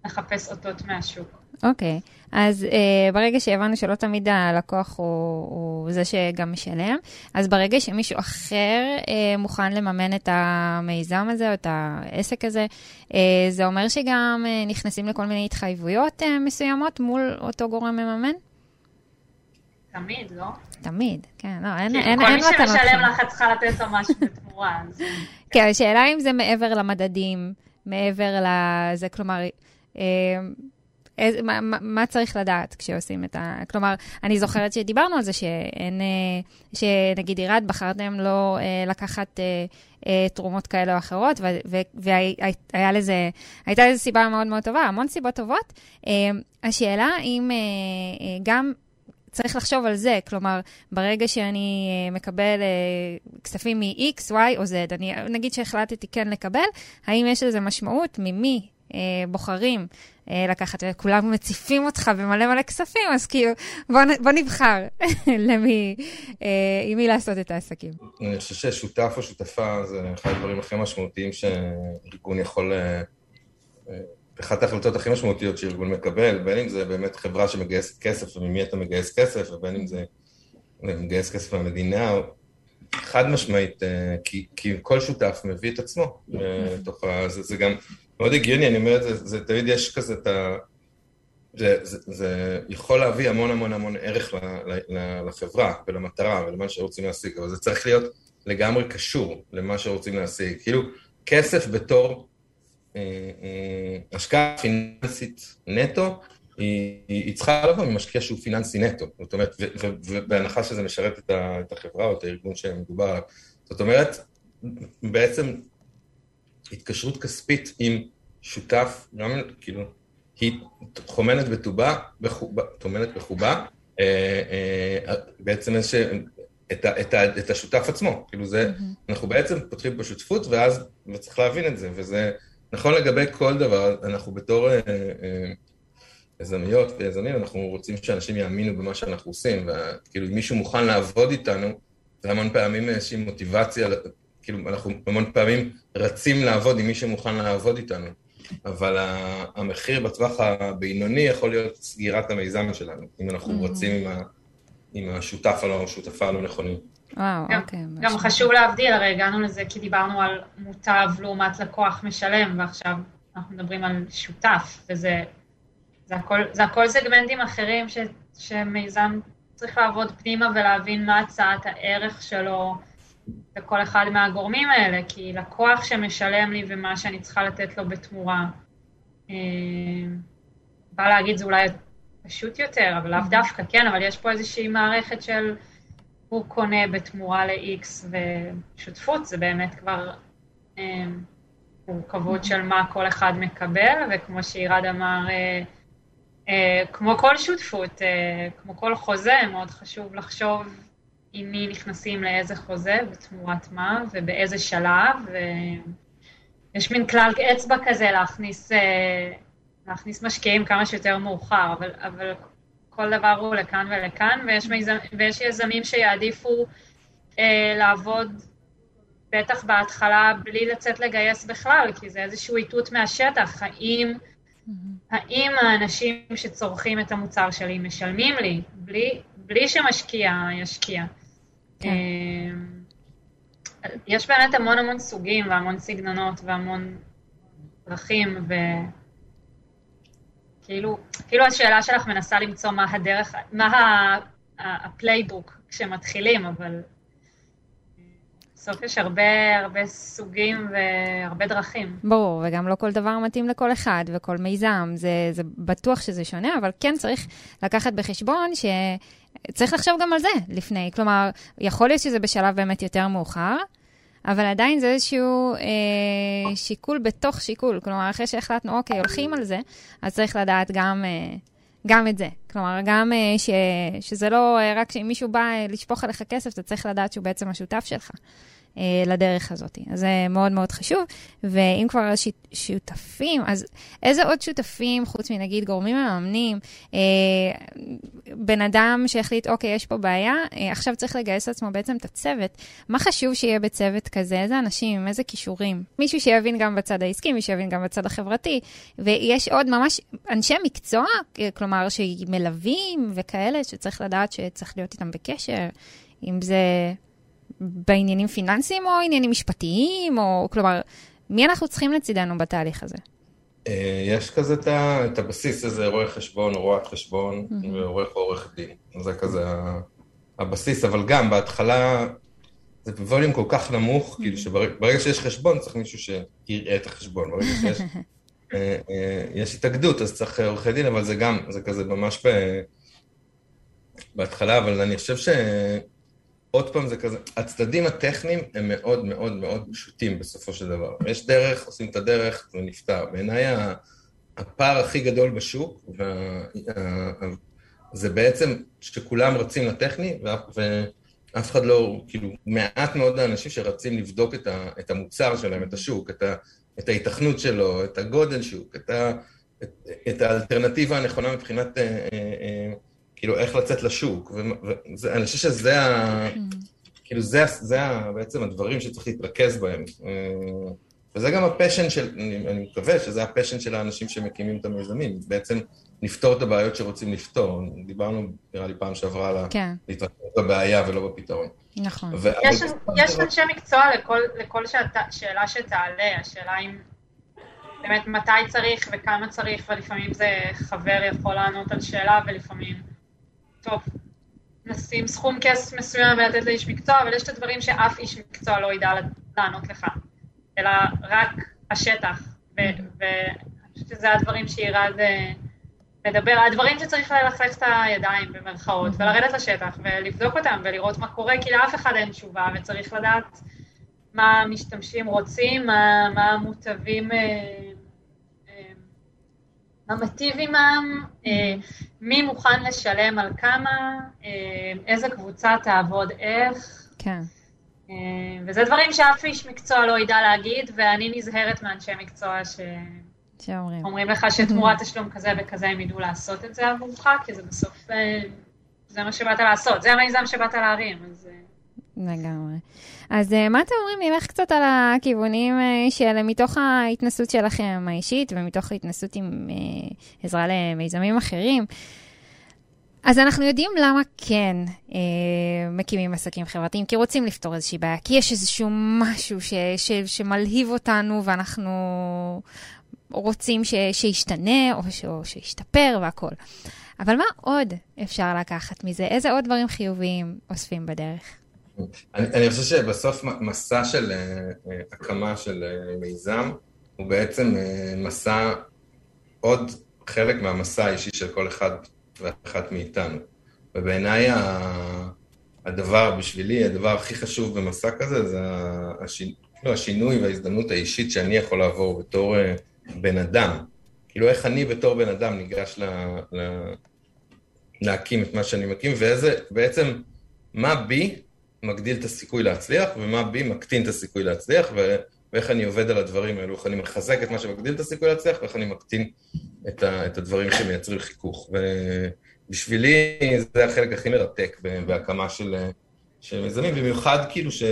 לחפש אותות מהשוק.
אוקיי, okay. אז uh, ברגע שהבנו שלא תמיד הלקוח הוא, הוא זה שגם משלם, אז ברגע שמישהו אחר uh, מוכן לממן את המיזם הזה או את העסק הזה, uh, זה אומר שגם uh, נכנסים לכל מיני התחייבויות uh, מסוימות מול אותו גורם מממן?
תמיד, לא?
תמיד, כן, לא, אין,
מתנות. כל מי שמשלם לך, את צריכה לתת לו משהו בתמורה.
כן, השאלה אם זה מעבר למדדים, מעבר לזה, כלומר, אה, איזה, מה, מה צריך לדעת כשעושים את ה... כלומר, אני זוכרת שדיברנו על זה שאין, שנגיד עירד, בחרתם לא לקחת תרומות כאלה או אחרות, והיה לזה, הייתה לזה סיבה מאוד מאוד טובה, המון סיבות טובות. השאלה אם גם צריך לחשוב על זה, כלומר, ברגע שאני אה, מקבל uh, כספים מ-X, Y או Z, אני, נגיד שהחלטתי כן לקבל, האם יש לזה משמעות ממי uh, בוחרים לקחת, וכולם מציפים אותך במלא מלא כספים, אז כאילו, בוא, בוא נבחר למי, עם מי לעשות את העסקים.
אני חושב ששותף או שותפה זה אחד הדברים הכי משמעותיים שארגון יכול... אחת ההחלטות הכי משמעותיות שארגון מקבל, בין אם זה באמת חברה שמגייסת כסף וממי אתה מגייס כסף, ובין אם זה מגייס כסף מהמדינה, חד משמעית, אה, כי, כי כל שותף מביא את עצמו לתוך ה... זה, זה גם מאוד הגיוני, אני אומר את זה, זה תמיד יש כזה את ה... זה, זה, זה יכול להביא המון המון המון ערך ל, ל, לחברה ולמטרה ולמה שרוצים להשיג, אבל זה צריך להיות לגמרי קשור למה שרוצים להשיג. כאילו, כסף בתור אה, אה, השקעה פיננסית נטו, היא, היא צריכה לבוא ממשקיע שהוא פיננסי נטו. זאת אומרת, ובהנחה שזה משרת את, ה, את החברה או את הארגון שמדובר עליו. זאת אומרת, בעצם התקשרות כספית עם שותף, גם כאילו, היא טומנת בטובה, טומנת בחובה, אה, בעצם איזה, את, ה, את, ה, את השותף עצמו. כאילו זה, mm-hmm. אנחנו בעצם פותחים פה שותפות, ואז, וצריך להבין את זה, וזה... נכון לגבי כל דבר, אנחנו בתור אה, אה, יזמיות ויזמים, אנחנו רוצים שאנשים יאמינו במה שאנחנו עושים, וכאילו אם מישהו מוכן לעבוד איתנו, זה המון פעמים איזושהי מוטיבציה, כאילו אנחנו המון פעמים רצים לעבוד עם מי שמוכן לעבוד איתנו, אבל המחיר בטווח הבינוני יכול להיות סגירת המיזם שלנו, אם אנחנו mm-hmm. רצים עם, ה, עם השותף הלא, השותפה הלא נכונים.
וואו, גם, אוקיי.
גם חשוב להבדיל, הרי הגענו לזה כי דיברנו על מוטב לעומת לקוח משלם, ועכשיו אנחנו מדברים על שותף, וזה זה הכל, זה הכל סגמנטים אחרים ש, שמיזם צריך לעבוד פנימה ולהבין מה הצעת הערך שלו לכל אחד מהגורמים האלה, כי לקוח שמשלם לי ומה שאני צריכה לתת לו בתמורה, אה, בא להגיד זה אולי פשוט יותר, אבל לאו דווקא, כן, אבל יש פה איזושהי מערכת של... הוא קונה בתמורה ל-X, ושותפות זה באמת כבר אה, מורכבות של מה כל אחד מקבל, וכמו שעירד אמר, אה, אה, כמו כל שותפות, אה, כמו כל חוזה, מאוד חשוב לחשוב עם מי נכנסים לאיזה חוזה, בתמורת מה, ובאיזה שלב, ויש מין כלל אצבע כזה להכניס, אה, להכניס משקיעים כמה שיותר מאוחר, אבל, אבל כל דבר הוא לכאן ולכאן, ויש, מיזמ, ויש יזמים שיעדיפו אה, לעבוד בטח בהתחלה בלי לצאת לגייס בכלל, כי זה איזשהו איתות מהשטח. האם, mm-hmm. האם האנשים שצורכים את המוצר שלי משלמים לי, בלי, בלי שמשקיע ישקיע? כן. אה, יש באמת המון המון סוגים והמון סגנונות והמון דרכים, ו... כאילו, כאילו השאלה שלך מנסה למצוא מה הדרך, מה ה playbook כשמתחילים, אבל בסוף יש הרבה, הרבה סוגים והרבה דרכים.
ברור, וגם לא כל דבר מתאים לכל אחד וכל מיזם, זה, זה בטוח שזה שונה, אבל כן צריך לקחת בחשבון שצריך לחשוב גם על זה לפני. כלומר, יכול להיות שזה בשלב באמת יותר מאוחר, אבל עדיין זה איזשהו אה, שיקול בתוך שיקול. כלומר, אחרי שהחלטנו, אוקיי, הולכים על זה, אז צריך לדעת גם, אה, גם את זה. כלומר, גם אה, ש, שזה לא אה, רק שאם מישהו בא אה, לשפוך עליך כסף, אתה צריך לדעת שהוא בעצם השותף שלך. אה, לדרך הזאת. אז זה מאוד מאוד חשוב. ואם כבר שותפים, אז איזה עוד שותפים, חוץ מנגיד גורמים מממנים, אה, בן אדם שהחליט, אוקיי, יש פה בעיה, אה, עכשיו צריך לגייס לעצמו בעצם את הצוות. מה חשוב שיהיה בצוות כזה? איזה אנשים, איזה כישורים? מישהו שיבין גם בצד העסקי, מישהו שיבין גם בצד החברתי. ויש עוד ממש אנשי מקצוע, כלומר, שמלווים וכאלה, שצריך לדעת שצריך להיות איתם בקשר. אם זה בעניינים פיננסיים או עניינים משפטיים, או כלומר, מי אנחנו צריכים לצידנו בתהליך הזה?
אה, יש כזה את הבסיס הזה, רואה חשבון, רואת חשבון, ועורך או עורך דין. זה כזה הבסיס, אבל גם בהתחלה זה בווליום כל כך נמוך, כאילו שברגע שיש חשבון צריך מישהו שיראה את החשבון. ברגע שיש יש התאגדות, אז צריך עורכי דין, אבל זה גם, זה כזה ממש ב... בהתחלה, אבל אני חושב ש... עוד פעם זה כזה, הצדדים הטכניים הם מאוד מאוד מאוד פשוטים בסופו של דבר. יש דרך, עושים את הדרך, זה נפתר. בעיניי הפער הכי גדול בשוק, זה בעצם שכולם רצים לטכני, ואף אחד לא, כאילו, מעט מאוד האנשים שרצים לבדוק את המוצר שלהם, את השוק, את, ה, את ההיתכנות שלו, את הגודל שוק, את, ה, את, את האלטרנטיבה הנכונה מבחינת... אה, אה, אה, כאילו, איך לצאת לשוק, ואני חושב שזה ה... כאילו, זה, זה ה, בעצם הדברים שצריך להתרכז בהם. אה, וזה גם ה passion של, אני, אני מקווה שזה ה passion של האנשים שמקימים את המיזמים, בעצם לפתור את הבעיות שרוצים לפתור. דיברנו, נראה לי, פעם שעברה על כן. להתרכז בבעיה ולא בפתרון.
נכון.
ו- יש, יש אנשי מקצוע לכל, לכל שאתה, שאלה שתעלה, השאלה אם באמת מתי צריך וכמה צריך, ולפעמים זה חבר יכול לענות על שאלה, ולפעמים... טוב, נשים סכום כסף מסוים ולתת לאיש מקצוע, אבל יש את הדברים שאף איש מקצוע לא ידע לענות לך, אלא רק השטח, ואני חושבת שזה הדברים שירד לדבר, הדברים שצריך ללכלך את הידיים במרכאות, ולרדת לשטח ולבדוק אותם ולראות מה קורה, כי לאף אחד אין תשובה, וצריך לדעת מה המשתמשים רוצים, מה, מה המוטבים אה, מה מטיב עמם, אה, מי מוכן לשלם על כמה, אה, איזה קבוצה תעבוד איך.
כן.
אה, וזה דברים שאף איש מקצוע לא ידע להגיד, ואני נזהרת מאנשי מקצוע ש...
שאומרים.
אומרים לך שתמורת תשלום כזה וכזה הם ידעו לעשות את זה עבורך, כי זה בסוף, זה מה שבאת לעשות, זה המיזם שבאת להרים, אז...
לגמרי. אז uh, מה אתם אומרים, נלך קצת על הכיוונים uh, של מתוך ההתנסות שלכם האישית ומתוך ההתנסות עם uh, עזרה למיזמים אחרים. אז אנחנו יודעים למה כן uh, מקימים עסקים חברתיים, כי רוצים לפתור איזושהי בעיה, כי יש איזשהו משהו ש, ש, שמלהיב אותנו ואנחנו רוצים ש, שישתנה או, ש, או שישתפר והכול. אבל מה עוד אפשר לקחת מזה? איזה עוד דברים חיוביים אוספים בדרך?
אני, אני חושב שבסוף מסע של uh, הקמה של uh, מיזם הוא בעצם uh, מסע, עוד חלק מהמסע האישי של כל אחד ואחת מאיתנו. ובעיניי הדבר, בשבילי, הדבר הכי חשוב במסע כזה זה השינ... לא, השינוי וההזדמנות האישית שאני יכול לעבור בתור uh, בן אדם. כאילו איך אני בתור בן אדם ניגש ל... ל... להקים את מה שאני מקים, ואיזה, בעצם, מה בי מגדיל את הסיכוי להצליח, ומה בי מקטין את הסיכוי להצליח, ו... ואיך אני עובד על הדברים האלו, איך אני מחזק את מה שמגדיל את הסיכוי להצליח, ואיך אני מקטין את, ה... את הדברים שמייצרים חיכוך. ובשבילי זה החלק הכי מרתק בהקמה של, של מיזמים, במיוחד כאילו ש...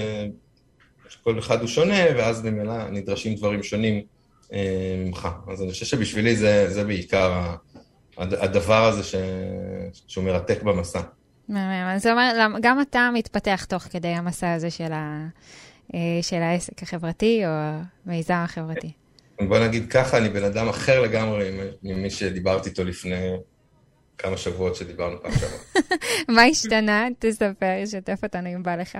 שכל אחד הוא שונה, ואז ממילא נדרשים דברים שונים אה, ממך. אז אני חושב שבשבילי זה, זה בעיקר הדבר הזה ש... שהוא מרתק במסע.
מהמם. אז זה אומר, גם אתה מתפתח תוך כדי המסע הזה של, ה, אה, של העסק החברתי או המיזם החברתי.
בוא נגיד ככה, אני בן אדם אחר לגמרי ממי שדיברתי איתו לפני כמה שבועות שדיברנו פעם שעברה.
מה השתנה? תספר, שתף אותנו אם בא לך.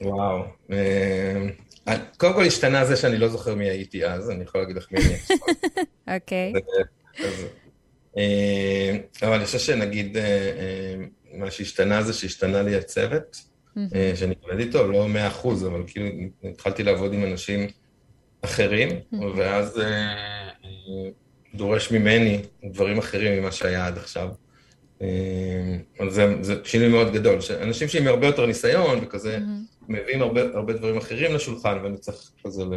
וואו. אה, קודם כל השתנה זה שאני לא זוכר מי הייתי אז, אני יכול להגיד לך מי אני עכשיו.
אוקיי.
אה, אבל אני חושב שנגיד מה שהשתנה זה שהשתנה לי הצוות, אה, שאני עובד איתו, לא מאה אחוז, אבל כאילו התחלתי לעבוד עם אנשים אחרים, ואז אה, אה, דורש ממני דברים אחרים ממה שהיה עד עכשיו. אז זה, זה שינוי מאוד גדול. אנשים שעם הרבה יותר ניסיון וכזה, מביאים הרבה, הרבה דברים אחרים לשולחן, ואני צריך כזה ל...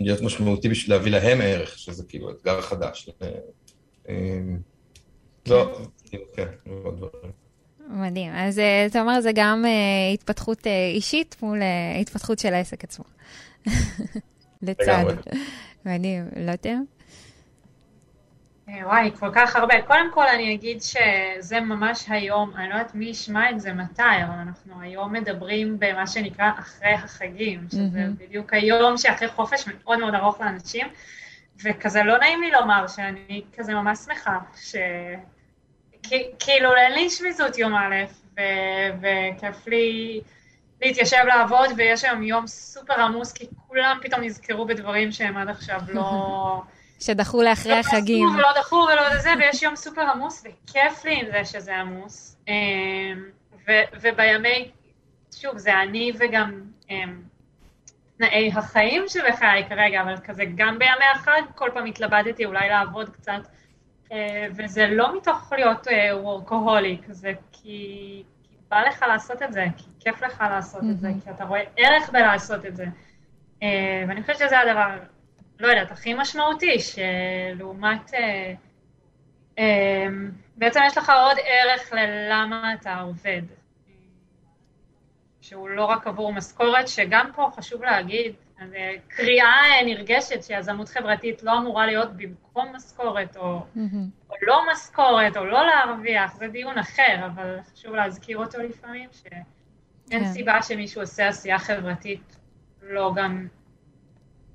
להיות משמעותי בשביל להביא להם ערך, שזה כאילו אתגר חדש. לא, כן,
מדהים. אז אה, אתה אומר, זה גם uh, התפתחות uh, אישית מול התפתחות של העסק עצמו. לצד. מדהים. לא אתם?
וואי, כל כך הרבה. קודם כל אני אגיד שזה ממש היום, אני לא יודעת מי ישמע את זה מתי, אבל אנחנו היום מדברים במה שנקרא אחרי החגים, שזה mm-hmm. בדיוק היום שאחרי חופש מאוד מאוד ארוך לאנשים, וכזה לא נעים לי לומר שאני כזה ממש שמחה, ש... כאילו אין לי שמיזות יום א', וכיף לי להתיישב לעבוד, ויש היום יום סופר עמוס, כי כולם פתאום נזכרו בדברים שהם עד עכשיו לא...
שדחו לאחרי לא החגים.
לא ולא דחו ולא זה, ויש יום סופר עמוס, וכיף לי עם זה שזה עמוס. אמ, ובימי, שוב, זה אני וגם אמ, תנאי החיים שבחיי כרגע, אבל כזה גם בימי החג, כל פעם התלבטתי אולי לעבוד קצת, וזה לא מתוך להיות וורקוהוליק, זה כי, כי בא לך לעשות את זה, כי כיף לך לעשות mm-hmm. את זה, כי אתה רואה ערך בלעשות את זה. אה, ואני חושבת שזה הדבר, לא יודעת, הכי משמעותי, שלעומת... אה, בעצם יש לך עוד ערך ללמה אתה עובד. שהוא לא רק עבור משכורת, שגם פה חשוב להגיד, אה, קריאה נרגשת שיזמות חברתית לא אמורה להיות במקום משכורת, או, mm-hmm. או לא משכורת, או לא להרוויח, זה דיון אחר, אבל חשוב להזכיר אותו לפעמים, שאין yeah. כן. סיבה שמישהו עושה עשייה חברתית לא גם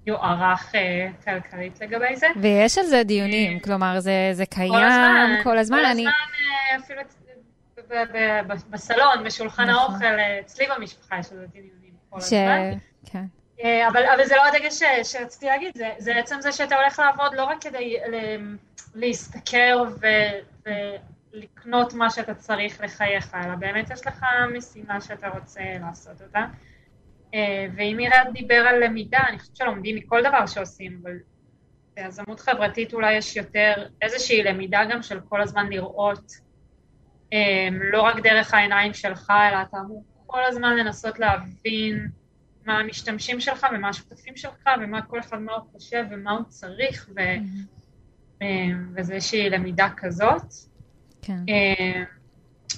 יוערך אה, כלכלית לגבי זה.
ויש על זה דיונים, אה, כלומר, זה, זה קיים כל הזמן. כל הזמן,
כל אני... הזמן אפילו בסלון, בשולחן נכון. האוכל, אצלי במשפחה יש לזה דיונים כל ש... הזמן. כן. אה, אבל, אבל זה לא הדגש שרציתי להגיד, זה, זה עצם זה שאתה הולך לעבוד לא רק כדי להשתכר ולקנות מה שאתה צריך לחייך, אלא באמת יש לך משימה שאתה רוצה לעשות אותה. אה, ואם ירד דיבר על למידה, אני חושבת שלומדים מכל דבר שעושים, אבל ביזמות חברתית אולי יש יותר איזושהי למידה גם של כל הזמן לראות אמ, לא רק דרך העיניים שלך, אלא אתה אמור כל הזמן לנסות להבין מה המשתמשים שלך ומה השותפים שלך ומה כל אחד מה הוא חושב ומה הוא צריך, ו... mm-hmm. וזה איזושהי למידה כזאת. כן. אמ,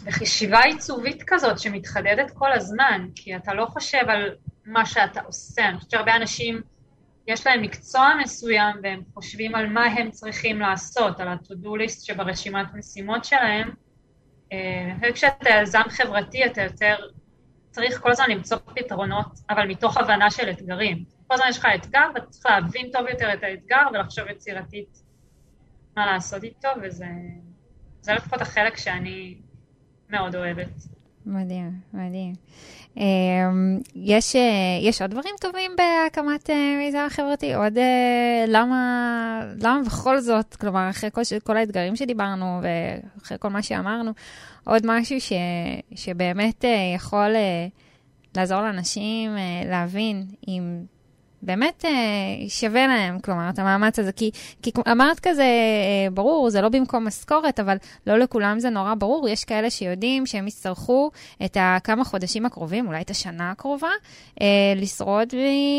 וחשיבה עיצובית כזאת שמתחדדת כל הזמן, כי אתה לא חושב על מה שאתה עושה. אני חושבת שהרבה אנשים, יש להם מקצוע מסוים והם חושבים על מה הם צריכים לעשות, על ה-to-do list שברשימת משימות שלהם, אה, אני חושבת כשאתה יזם חברתי, אתה יותר צריך כל הזמן למצוא פתרונות, אבל מתוך הבנה של אתגרים. כל הזמן יש לך אתגר, ואתה צריך להבין טוב יותר את האתגר ולחשוב יצירתית מה לעשות איתו, וזה לפחות החלק שאני מאוד אוהבת.
מדהים, מדהים. אמ, יש, אה, יש עוד דברים טובים בהקמת אה, מיזם חברתי? עוד למה, למה בכל זאת, כלומר, אחרי כל, כל האתגרים שדיברנו ואחרי כל מה שאמרנו, עוד משהו ש, שבאמת יכול לעזור לאנשים להבין אם באמת אה, שווה להם, כלומר, את המאמץ הזה. כי, כי אמרת כזה, אה, ברור, זה לא במקום משכורת, אבל לא לכולם זה נורא ברור. יש כאלה שיודעים שהם יצטרכו את הכמה חודשים הקרובים, אולי את השנה הקרובה, אה, לשרוד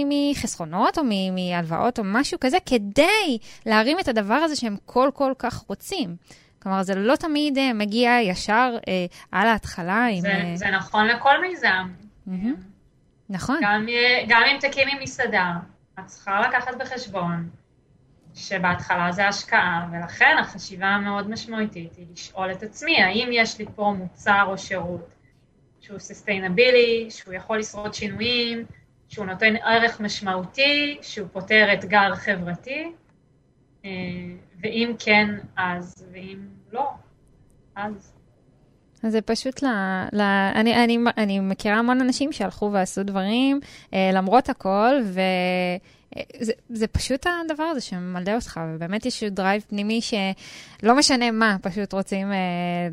מחסכונות או מהלוואות או משהו כזה, כדי להרים את הדבר הזה שהם כל כל כך רוצים. כלומר, זה לא תמיד uh, מגיע ישר uh, על ההתחלה
עם... זה, uh... זה נכון לכל מיזם. Mm-hmm.
נכון.
גם, גם אם תקימי מסעדה, את צריכה לקחת בחשבון שבהתחלה זה השקעה, ולכן החשיבה המאוד משמעותית היא לשאול את עצמי, האם יש לי פה מוצר או שירות שהוא סוסטיינבילי, שהוא יכול לשרוד שינויים, שהוא נותן ערך משמעותי, שהוא פותר אתגר חברתי, אה, ואם כן, אז, ואם לא, אז.
אז זה פשוט ל... ל אני, אני, אני מכירה המון אנשים שהלכו ועשו דברים אה, למרות הכל, וזה אה, זה פשוט הדבר הזה שממלא אותך, ובאמת יש drive פנימי שלא משנה מה, פשוט רוצים אה,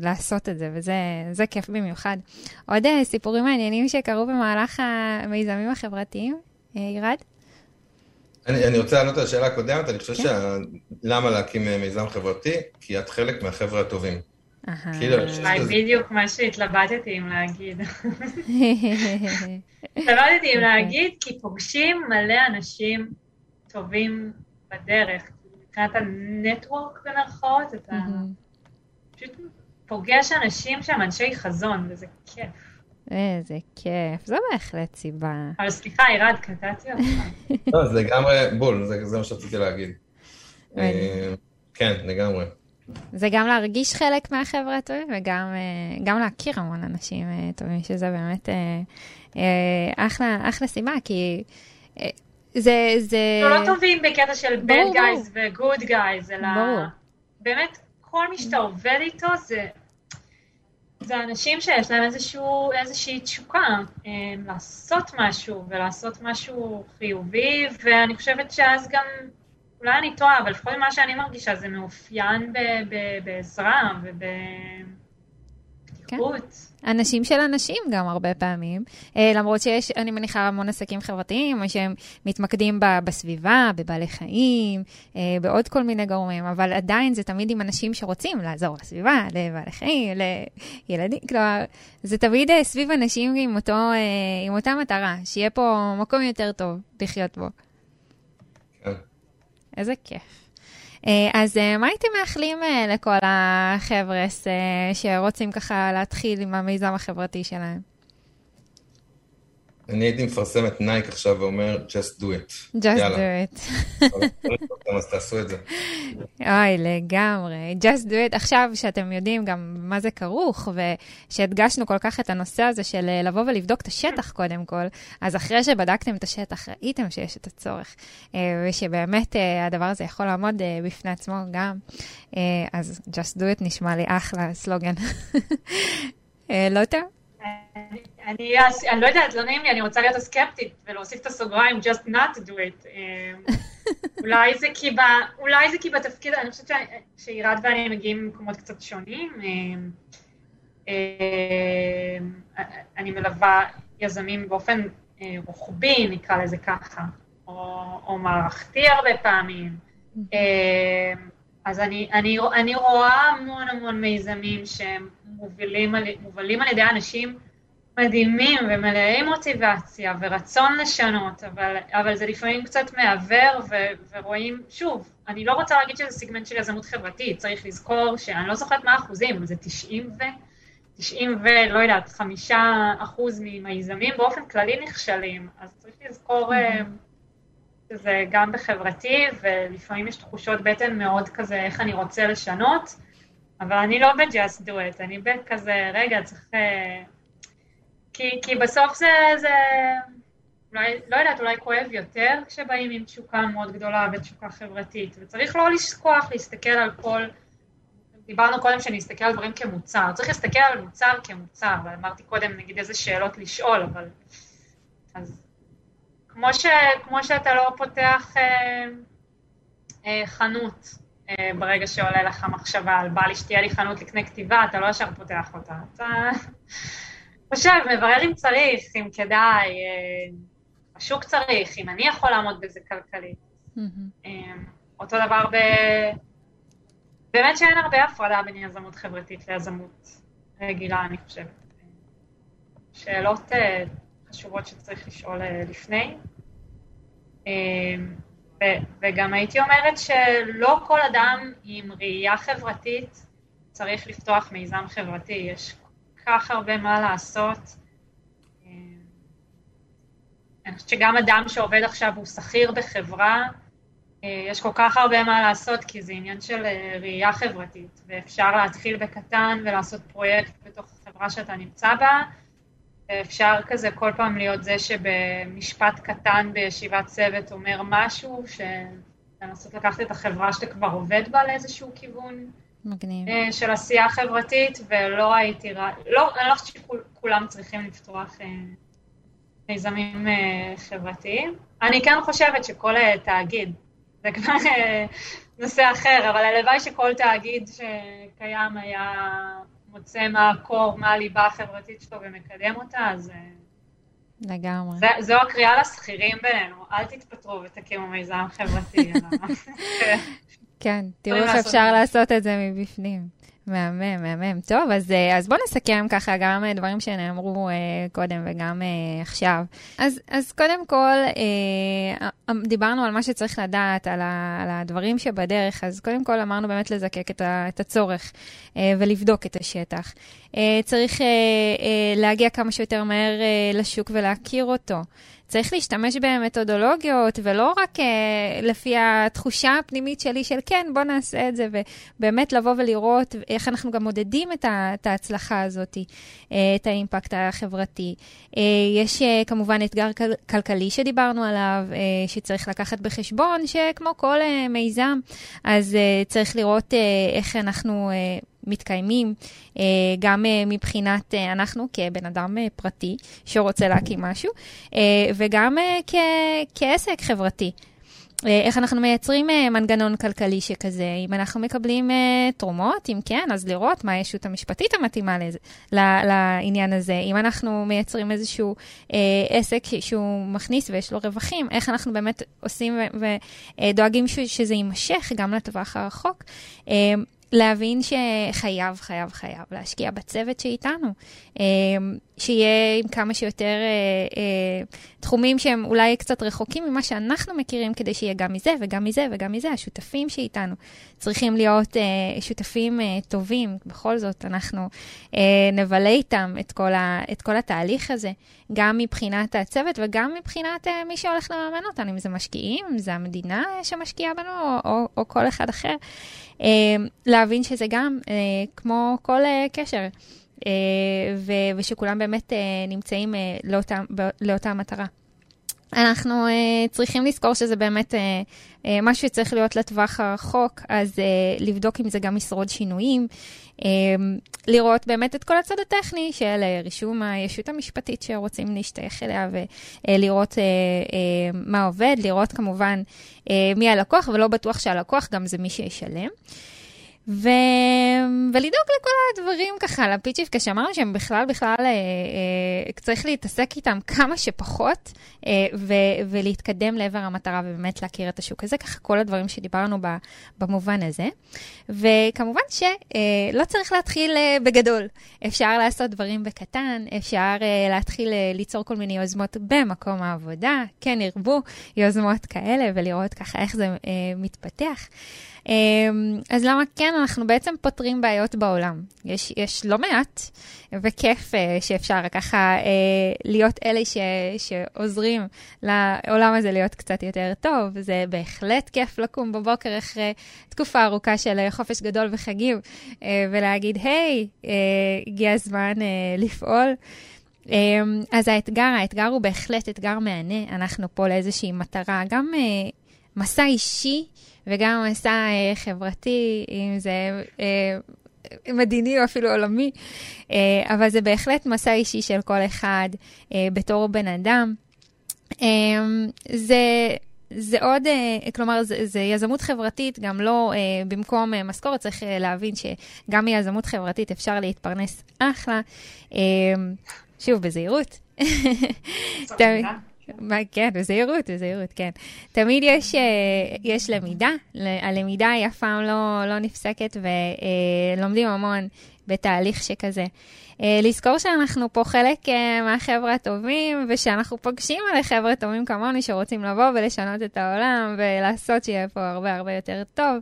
לעשות את זה, וזה כיף במיוחד. עוד אה, סיפורים מעניינים שקרו במהלך המיזמים החברתיים, אה, עירד?
אני, אני רוצה לענות על השאלה הקודמת, אני חושב כן. שלמה להקים אה, מיזם חברתי? כי את חלק מהחבר'ה הטובים.
כאילו, בדיוק מה שהתלבטתי אם להגיד. התלבטתי אם להגיד, כי פוגשים מלא אנשים טובים בדרך. מבחינת הנטוורק במרכאות, אתה פשוט פוגש אנשים שהם אנשי חזון, וזה כיף.
איזה כיף, זו בהחלט סיבה.
אבל סליחה, ירד, קטעתי אותך.
לא, זה לגמרי בול, זה מה שרציתי להגיד. אה, כן, לגמרי.
זה גם להרגיש חלק מהחבר'ה הטובים וגם אה, להכיר המון אנשים אה, טובים, שזה באמת אחלה, אחלה סיבה, כי זה... זה...
לא טובים בקטע של bad guys ו-good guys, אלא ברור. באמת, כל מי שאתה עובד איתו זה... זה אנשים שיש להם איזשהו, איזושהי תשוקה לעשות משהו ולעשות משהו חיובי, ואני חושבת שאז גם, אולי אני טועה, אבל לפחות מה שאני מרגישה זה מאופיין בעזרה ובפתיחות. כן.
אנשים של אנשים גם הרבה פעמים, אה, למרות שיש, אני מניחה, המון עסקים חברתיים, שהם מתמקדים ב, בסביבה, בבעלי חיים, אה, בעוד כל מיני גורמים, אבל עדיין זה תמיד עם אנשים שרוצים לעזור לסביבה, לבעלי חיים, לילדים, כלומר, זה תמיד אה, סביב אנשים עם, אותו, עם אותה מטרה, שיהיה פה מקום יותר טוב לחיות בו. כן. איזה כיף. אה, אז אה, מה הייתם מאחלים אה, לכל החבר'ה שרוצים ככה להתחיל עם המיזם החברתי שלהם?
אני הייתי מפרסם את נייק עכשיו ואומר, just do it.
just יאללה. do it.
אז תעשו את זה.
אוי, לגמרי. just do it. עכשיו שאתם יודעים גם מה זה כרוך, ושהדגשנו כל כך את הנושא הזה של אה, לבוא ולבדוק את השטח קודם כל, אז אחרי שבדקתם את השטח, ראיתם שיש את הצורך, אה, ושבאמת אה, הדבר הזה יכול לעמוד בפני עצמו גם. אז just do it נשמע לי אחלה סלוגן. לא טוב?
אני, אני לא יודעת, לא נעים לי, אני רוצה להיות הסקפטית ולהוסיף את הסוגריים, just not to do it. אמ, אולי זה כי, ב, אולי זה כי בתפקיד, אני חושבת שעירד ואני מגיעים ממקומות קצת שונים. אמ, אמ, אני מלווה יזמים באופן אה, רוחבי, נקרא לזה ככה, או, או מערכתי הרבה פעמים. אז אני, אני, אני רואה המון המון מיזמים שהם מובילים מובלים על ידי אנשים מדהימים ומלאי מוטיבציה ורצון לשנות, אבל, אבל זה לפעמים קצת מעוור ו, ורואים, שוב, אני לא רוצה להגיד שזה סיגמנט של יזמות חברתית, צריך לזכור שאני לא זוכרת מה האחוזים, זה 90 ו... 90 ולא יודעת, חמישה אחוז מהמיזמים באופן כללי נכשלים, אז צריך לזכור mm-hmm. שזה גם בחברתי, ולפעמים יש תחושות בטן מאוד כזה, איך אני רוצה לשנות, אבל אני לא ב-just do it, אני בכזה, רגע, צריך... אה, כי, כי בסוף זה, זה אולי, לא יודעת, אולי כואב יותר כשבאים עם תשוקה מאוד גדולה ותשוקה חברתית, וצריך לא לשכוח להסתכל על כל... דיברנו קודם שאני אסתכל על דברים כמוצר, צריך להסתכל על מוצר כמוצר, ואמרתי קודם נגיד איזה שאלות לשאול, אבל... אז כמו, ש, כמו שאתה לא פותח אה, אה, חנות ברגע שעולה לך מחשבה על בא לי שתהיה לי חנות לקנה כתיבה, אתה לא ישר פותח אותה. אתה חושב, מברר אם צריך, אם כדאי, אה, השוק צריך, אם אני יכול לעמוד בזה כלכלית. Mm-hmm. אותו דבר ב... באמת שאין הרבה הפרדה בין יזמות חברתית ליזמות רגילה, אני חושבת. שאלות חשובות שצריך לשאול לפני. וגם הייתי אומרת שלא כל אדם עם ראייה חברתית צריך לפתוח מיזם חברתי, יש כל כך הרבה מה לעשות. אני חושבת שגם אדם שעובד עכשיו הוא שכיר בחברה, יש כל כך הרבה מה לעשות, כי זה עניין של ראייה חברתית, ואפשר להתחיל בקטן ולעשות פרויקט בתוך החברה שאתה נמצא בה, אפשר כזה כל פעם להיות זה שבמשפט קטן בישיבת צוות אומר משהו, לנסות לקחת את החברה שאתה כבר עובד בה לאיזשהו כיוון.
מגניב.
אה, של עשייה חברתית, ולא הייתי, לא, אני לא חושבת שכולם צריכים לפתוח אה, מיזמים אה, חברתיים. אני כן חושבת שכל תאגיד, זה כבר נושא אחר, אבל הלוואי שכל תאגיד שקיים היה מוצא מה הקור, מה הליבה החברתית שלו ומקדם אותה, אז... אה,
לגמרי.
זה, זו הקריאה לשכירים בינינו, אל תתפטרו ותקימו מיזם חברתי.
כן, תראו איך אפשר לעשות את זה מבפנים. מהמם, מהמם. טוב, אז, אה, אז בואו נסכם ככה גם אה, דברים שנאמרו אה, קודם וגם אה, עכשיו. אז, אז קודם כל, אה, דיברנו על מה שצריך לדעת, על, ה, על הדברים שבדרך, אז קודם כל אמרנו באמת לזקק את, ה, את הצורך אה, ולבדוק את השטח. אה, צריך אה, אה, להגיע כמה שיותר מהר אה, לשוק ולהכיר אותו. צריך להשתמש במתודולוגיות, ולא רק uh, לפי התחושה הפנימית שלי של כן, בוא נעשה את זה, ובאמת לבוא ולראות איך אנחנו גם מודדים את, ה, את ההצלחה הזאת, uh, את האימפקט החברתי. Uh, יש uh, כמובן אתגר כל, כלכלי שדיברנו עליו, uh, שצריך לקחת בחשבון, שכמו כל uh, מיזם, אז uh, צריך לראות uh, איך אנחנו... Uh, מתקיימים, גם מבחינת אנחנו כבן אדם פרטי שרוצה להקים משהו, וגם כעסק חברתי. אה, איך אנחנו מייצרים אה, מנגנון כלכלי שכזה, אם אנחנו מקבלים אה, תרומות, אם כן, אז לראות מה הישות המשפטית המתאימה לעניין הזה. אם אנחנו מייצרים איזשהו עסק שהוא מכניס ויש לו רווחים, איך אנחנו באמת עושים ודואגים שזה יימשך גם לטווח הרחוק. להבין שחייב, חייב, חייב להשקיע בצוות שאיתנו, אה, שיהיה עם כמה שיותר אה, אה, תחומים שהם אולי קצת רחוקים ממה שאנחנו מכירים, כדי שיהיה גם מזה וגם מזה וגם מזה. השותפים שאיתנו צריכים להיות שותפים טובים. בכל זאת, אנחנו נבלה איתם את כל, ה, את כל התהליך הזה, גם מבחינת הצוות וגם מבחינת מי שהולך לממן אותנו, אם זה משקיעים, אם זה המדינה שמשקיעה בנו או, או, או כל אחד אחר. אה, להבין שזה גם אה, כמו כל אה, קשר, ושכולם באמת נמצאים לאותה, לאותה מטרה. אנחנו uh, צריכים לזכור שזה באמת uh, uh, משהו שצריך להיות לטווח הרחוק, אז uh, לבדוק אם זה גם ישרוד שינויים, לראות באמת את כל הצד הטכני של uh, רישום הישות המשפטית שרוצים להשתייך אליה, ולראות uh, uh, מה עובד, לראות כמובן מי הלקוח, ולא בטוח שהלקוח גם זה מי שישלם. ו... ולדאוג לכל הדברים ככה, לפיצ'יפקה שאמרנו שהם בכלל, בכלל, אה, אה, צריך להתעסק איתם כמה שפחות, אה, ו... ולהתקדם לעבר המטרה ובאמת להכיר את השוק הזה, ככה כל הדברים שדיברנו ב... במובן הזה. וכמובן שלא אה, צריך להתחיל אה, בגדול, אפשר לעשות דברים בקטן, אפשר אה, להתחיל אה, ליצור כל מיני יוזמות במקום העבודה, כן ירבו יוזמות כאלה, ולראות ככה איך זה אה, מתפתח. אמ, אז למה כן, אנחנו בעצם פותרים בעיות בעולם. יש, יש לא מעט, וכיף אה, שאפשר ככה אה, להיות אלה ש, שעוזרים לעולם הזה להיות קצת יותר טוב. זה בהחלט כיף לקום בבוקר אחרי תקופה ארוכה של חופש גדול וחגים, אה, ולהגיד, היי, hey, הגיע הזמן לפעול. אמ, אז האתגר, האתגר הוא בהחלט אתגר מהנה. אנחנו פה לאיזושהי מטרה, גם מסע אישי וגם מסע אה, חברתי, אם זה אה, מדיני או אפילו עולמי, אה, אבל זה בהחלט מסע אישי של כל אחד אה, בתור בן אדם. אה, זה... זה עוד, כלומר, זה, זה יזמות חברתית, גם לא uh, במקום uh, משכורת, צריך uh, להבין שגם מיזמות חברתית אפשר להתפרנס אחלה. Uh, שוב, בזהירות. כן, בזהירות, בזהירות, כן. תמיד יש, אה, יש למידה, הלמידה היא אף פעם לא, לא נפסקת ולומדים המון בתהליך שכזה. אה, לזכור שאנחנו פה חלק אה, מהחבר'ה הטובים, ושאנחנו פוגשים על חבר'ה טובים כמוני שרוצים לבוא ולשנות את העולם ולעשות שיהיה פה הרבה הרבה יותר טוב.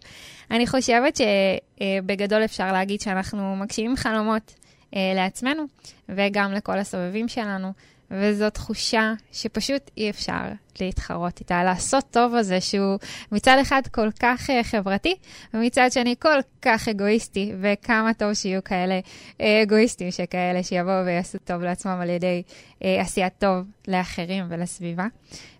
אני חושבת שבגדול אפשר להגיד שאנחנו מגשימים חלומות לעצמנו וגם לכל הסובבים שלנו. וזו תחושה שפשוט אי אפשר להתחרות איתה. לעשות טוב הזה שהוא מצד אחד כל כך uh, חברתי, ומצד שני כל כך אגואיסטי, וכמה טוב שיהיו כאלה uh, אגואיסטים שכאלה שיבואו ויעשו טוב לעצמם על ידי uh, עשיית טוב לאחרים ולסביבה.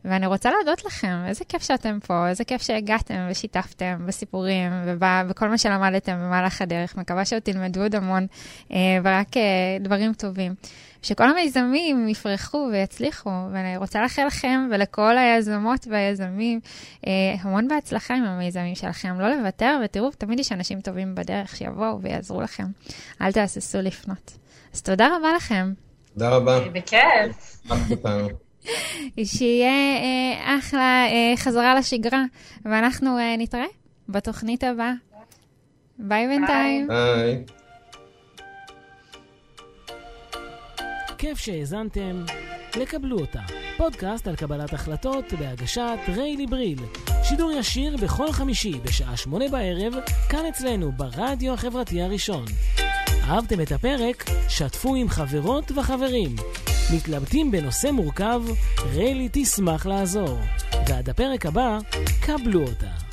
ואני רוצה להודות לכם, איזה כיף שאתם פה, איזה כיף שהגעתם ושיתפתם בסיפורים ובכל מה שלמדתם במהלך הדרך. מקווה שעוד תלמדו עוד המון, ורק דברים טובים. שכל המיזמים יפרחו ויצליחו, ואני רוצה לאחל לכם ולכל היזמות והיזמים אה, המון בהצלחה עם המיזמים שלכם. לא לוותר, ותראו, תמיד יש אנשים טובים בדרך שיבואו ויעזרו לכם. אל תהססו לפנות. אז תודה רבה לכם.
תודה רבה.
בכיף.
שיהיה אה, אחלה אה, חזרה לשגרה, ואנחנו אה, נתראה בתוכנית הבאה. ביי בינתיים.
ביי.
כיף שהאזנתם לקבלו אותה. פודקאסט על קבלת החלטות בהגשת ריילי בריל. שידור ישיר בכל חמישי בשעה שמונה בערב, כאן אצלנו ברדיו החברתי הראשון. אהבתם את הפרק? שתפו עם חברות וחברים. מתלבטים בנושא מורכב? ריילי תשמח לעזור. ועד הפרק הבא, קבלו אותה.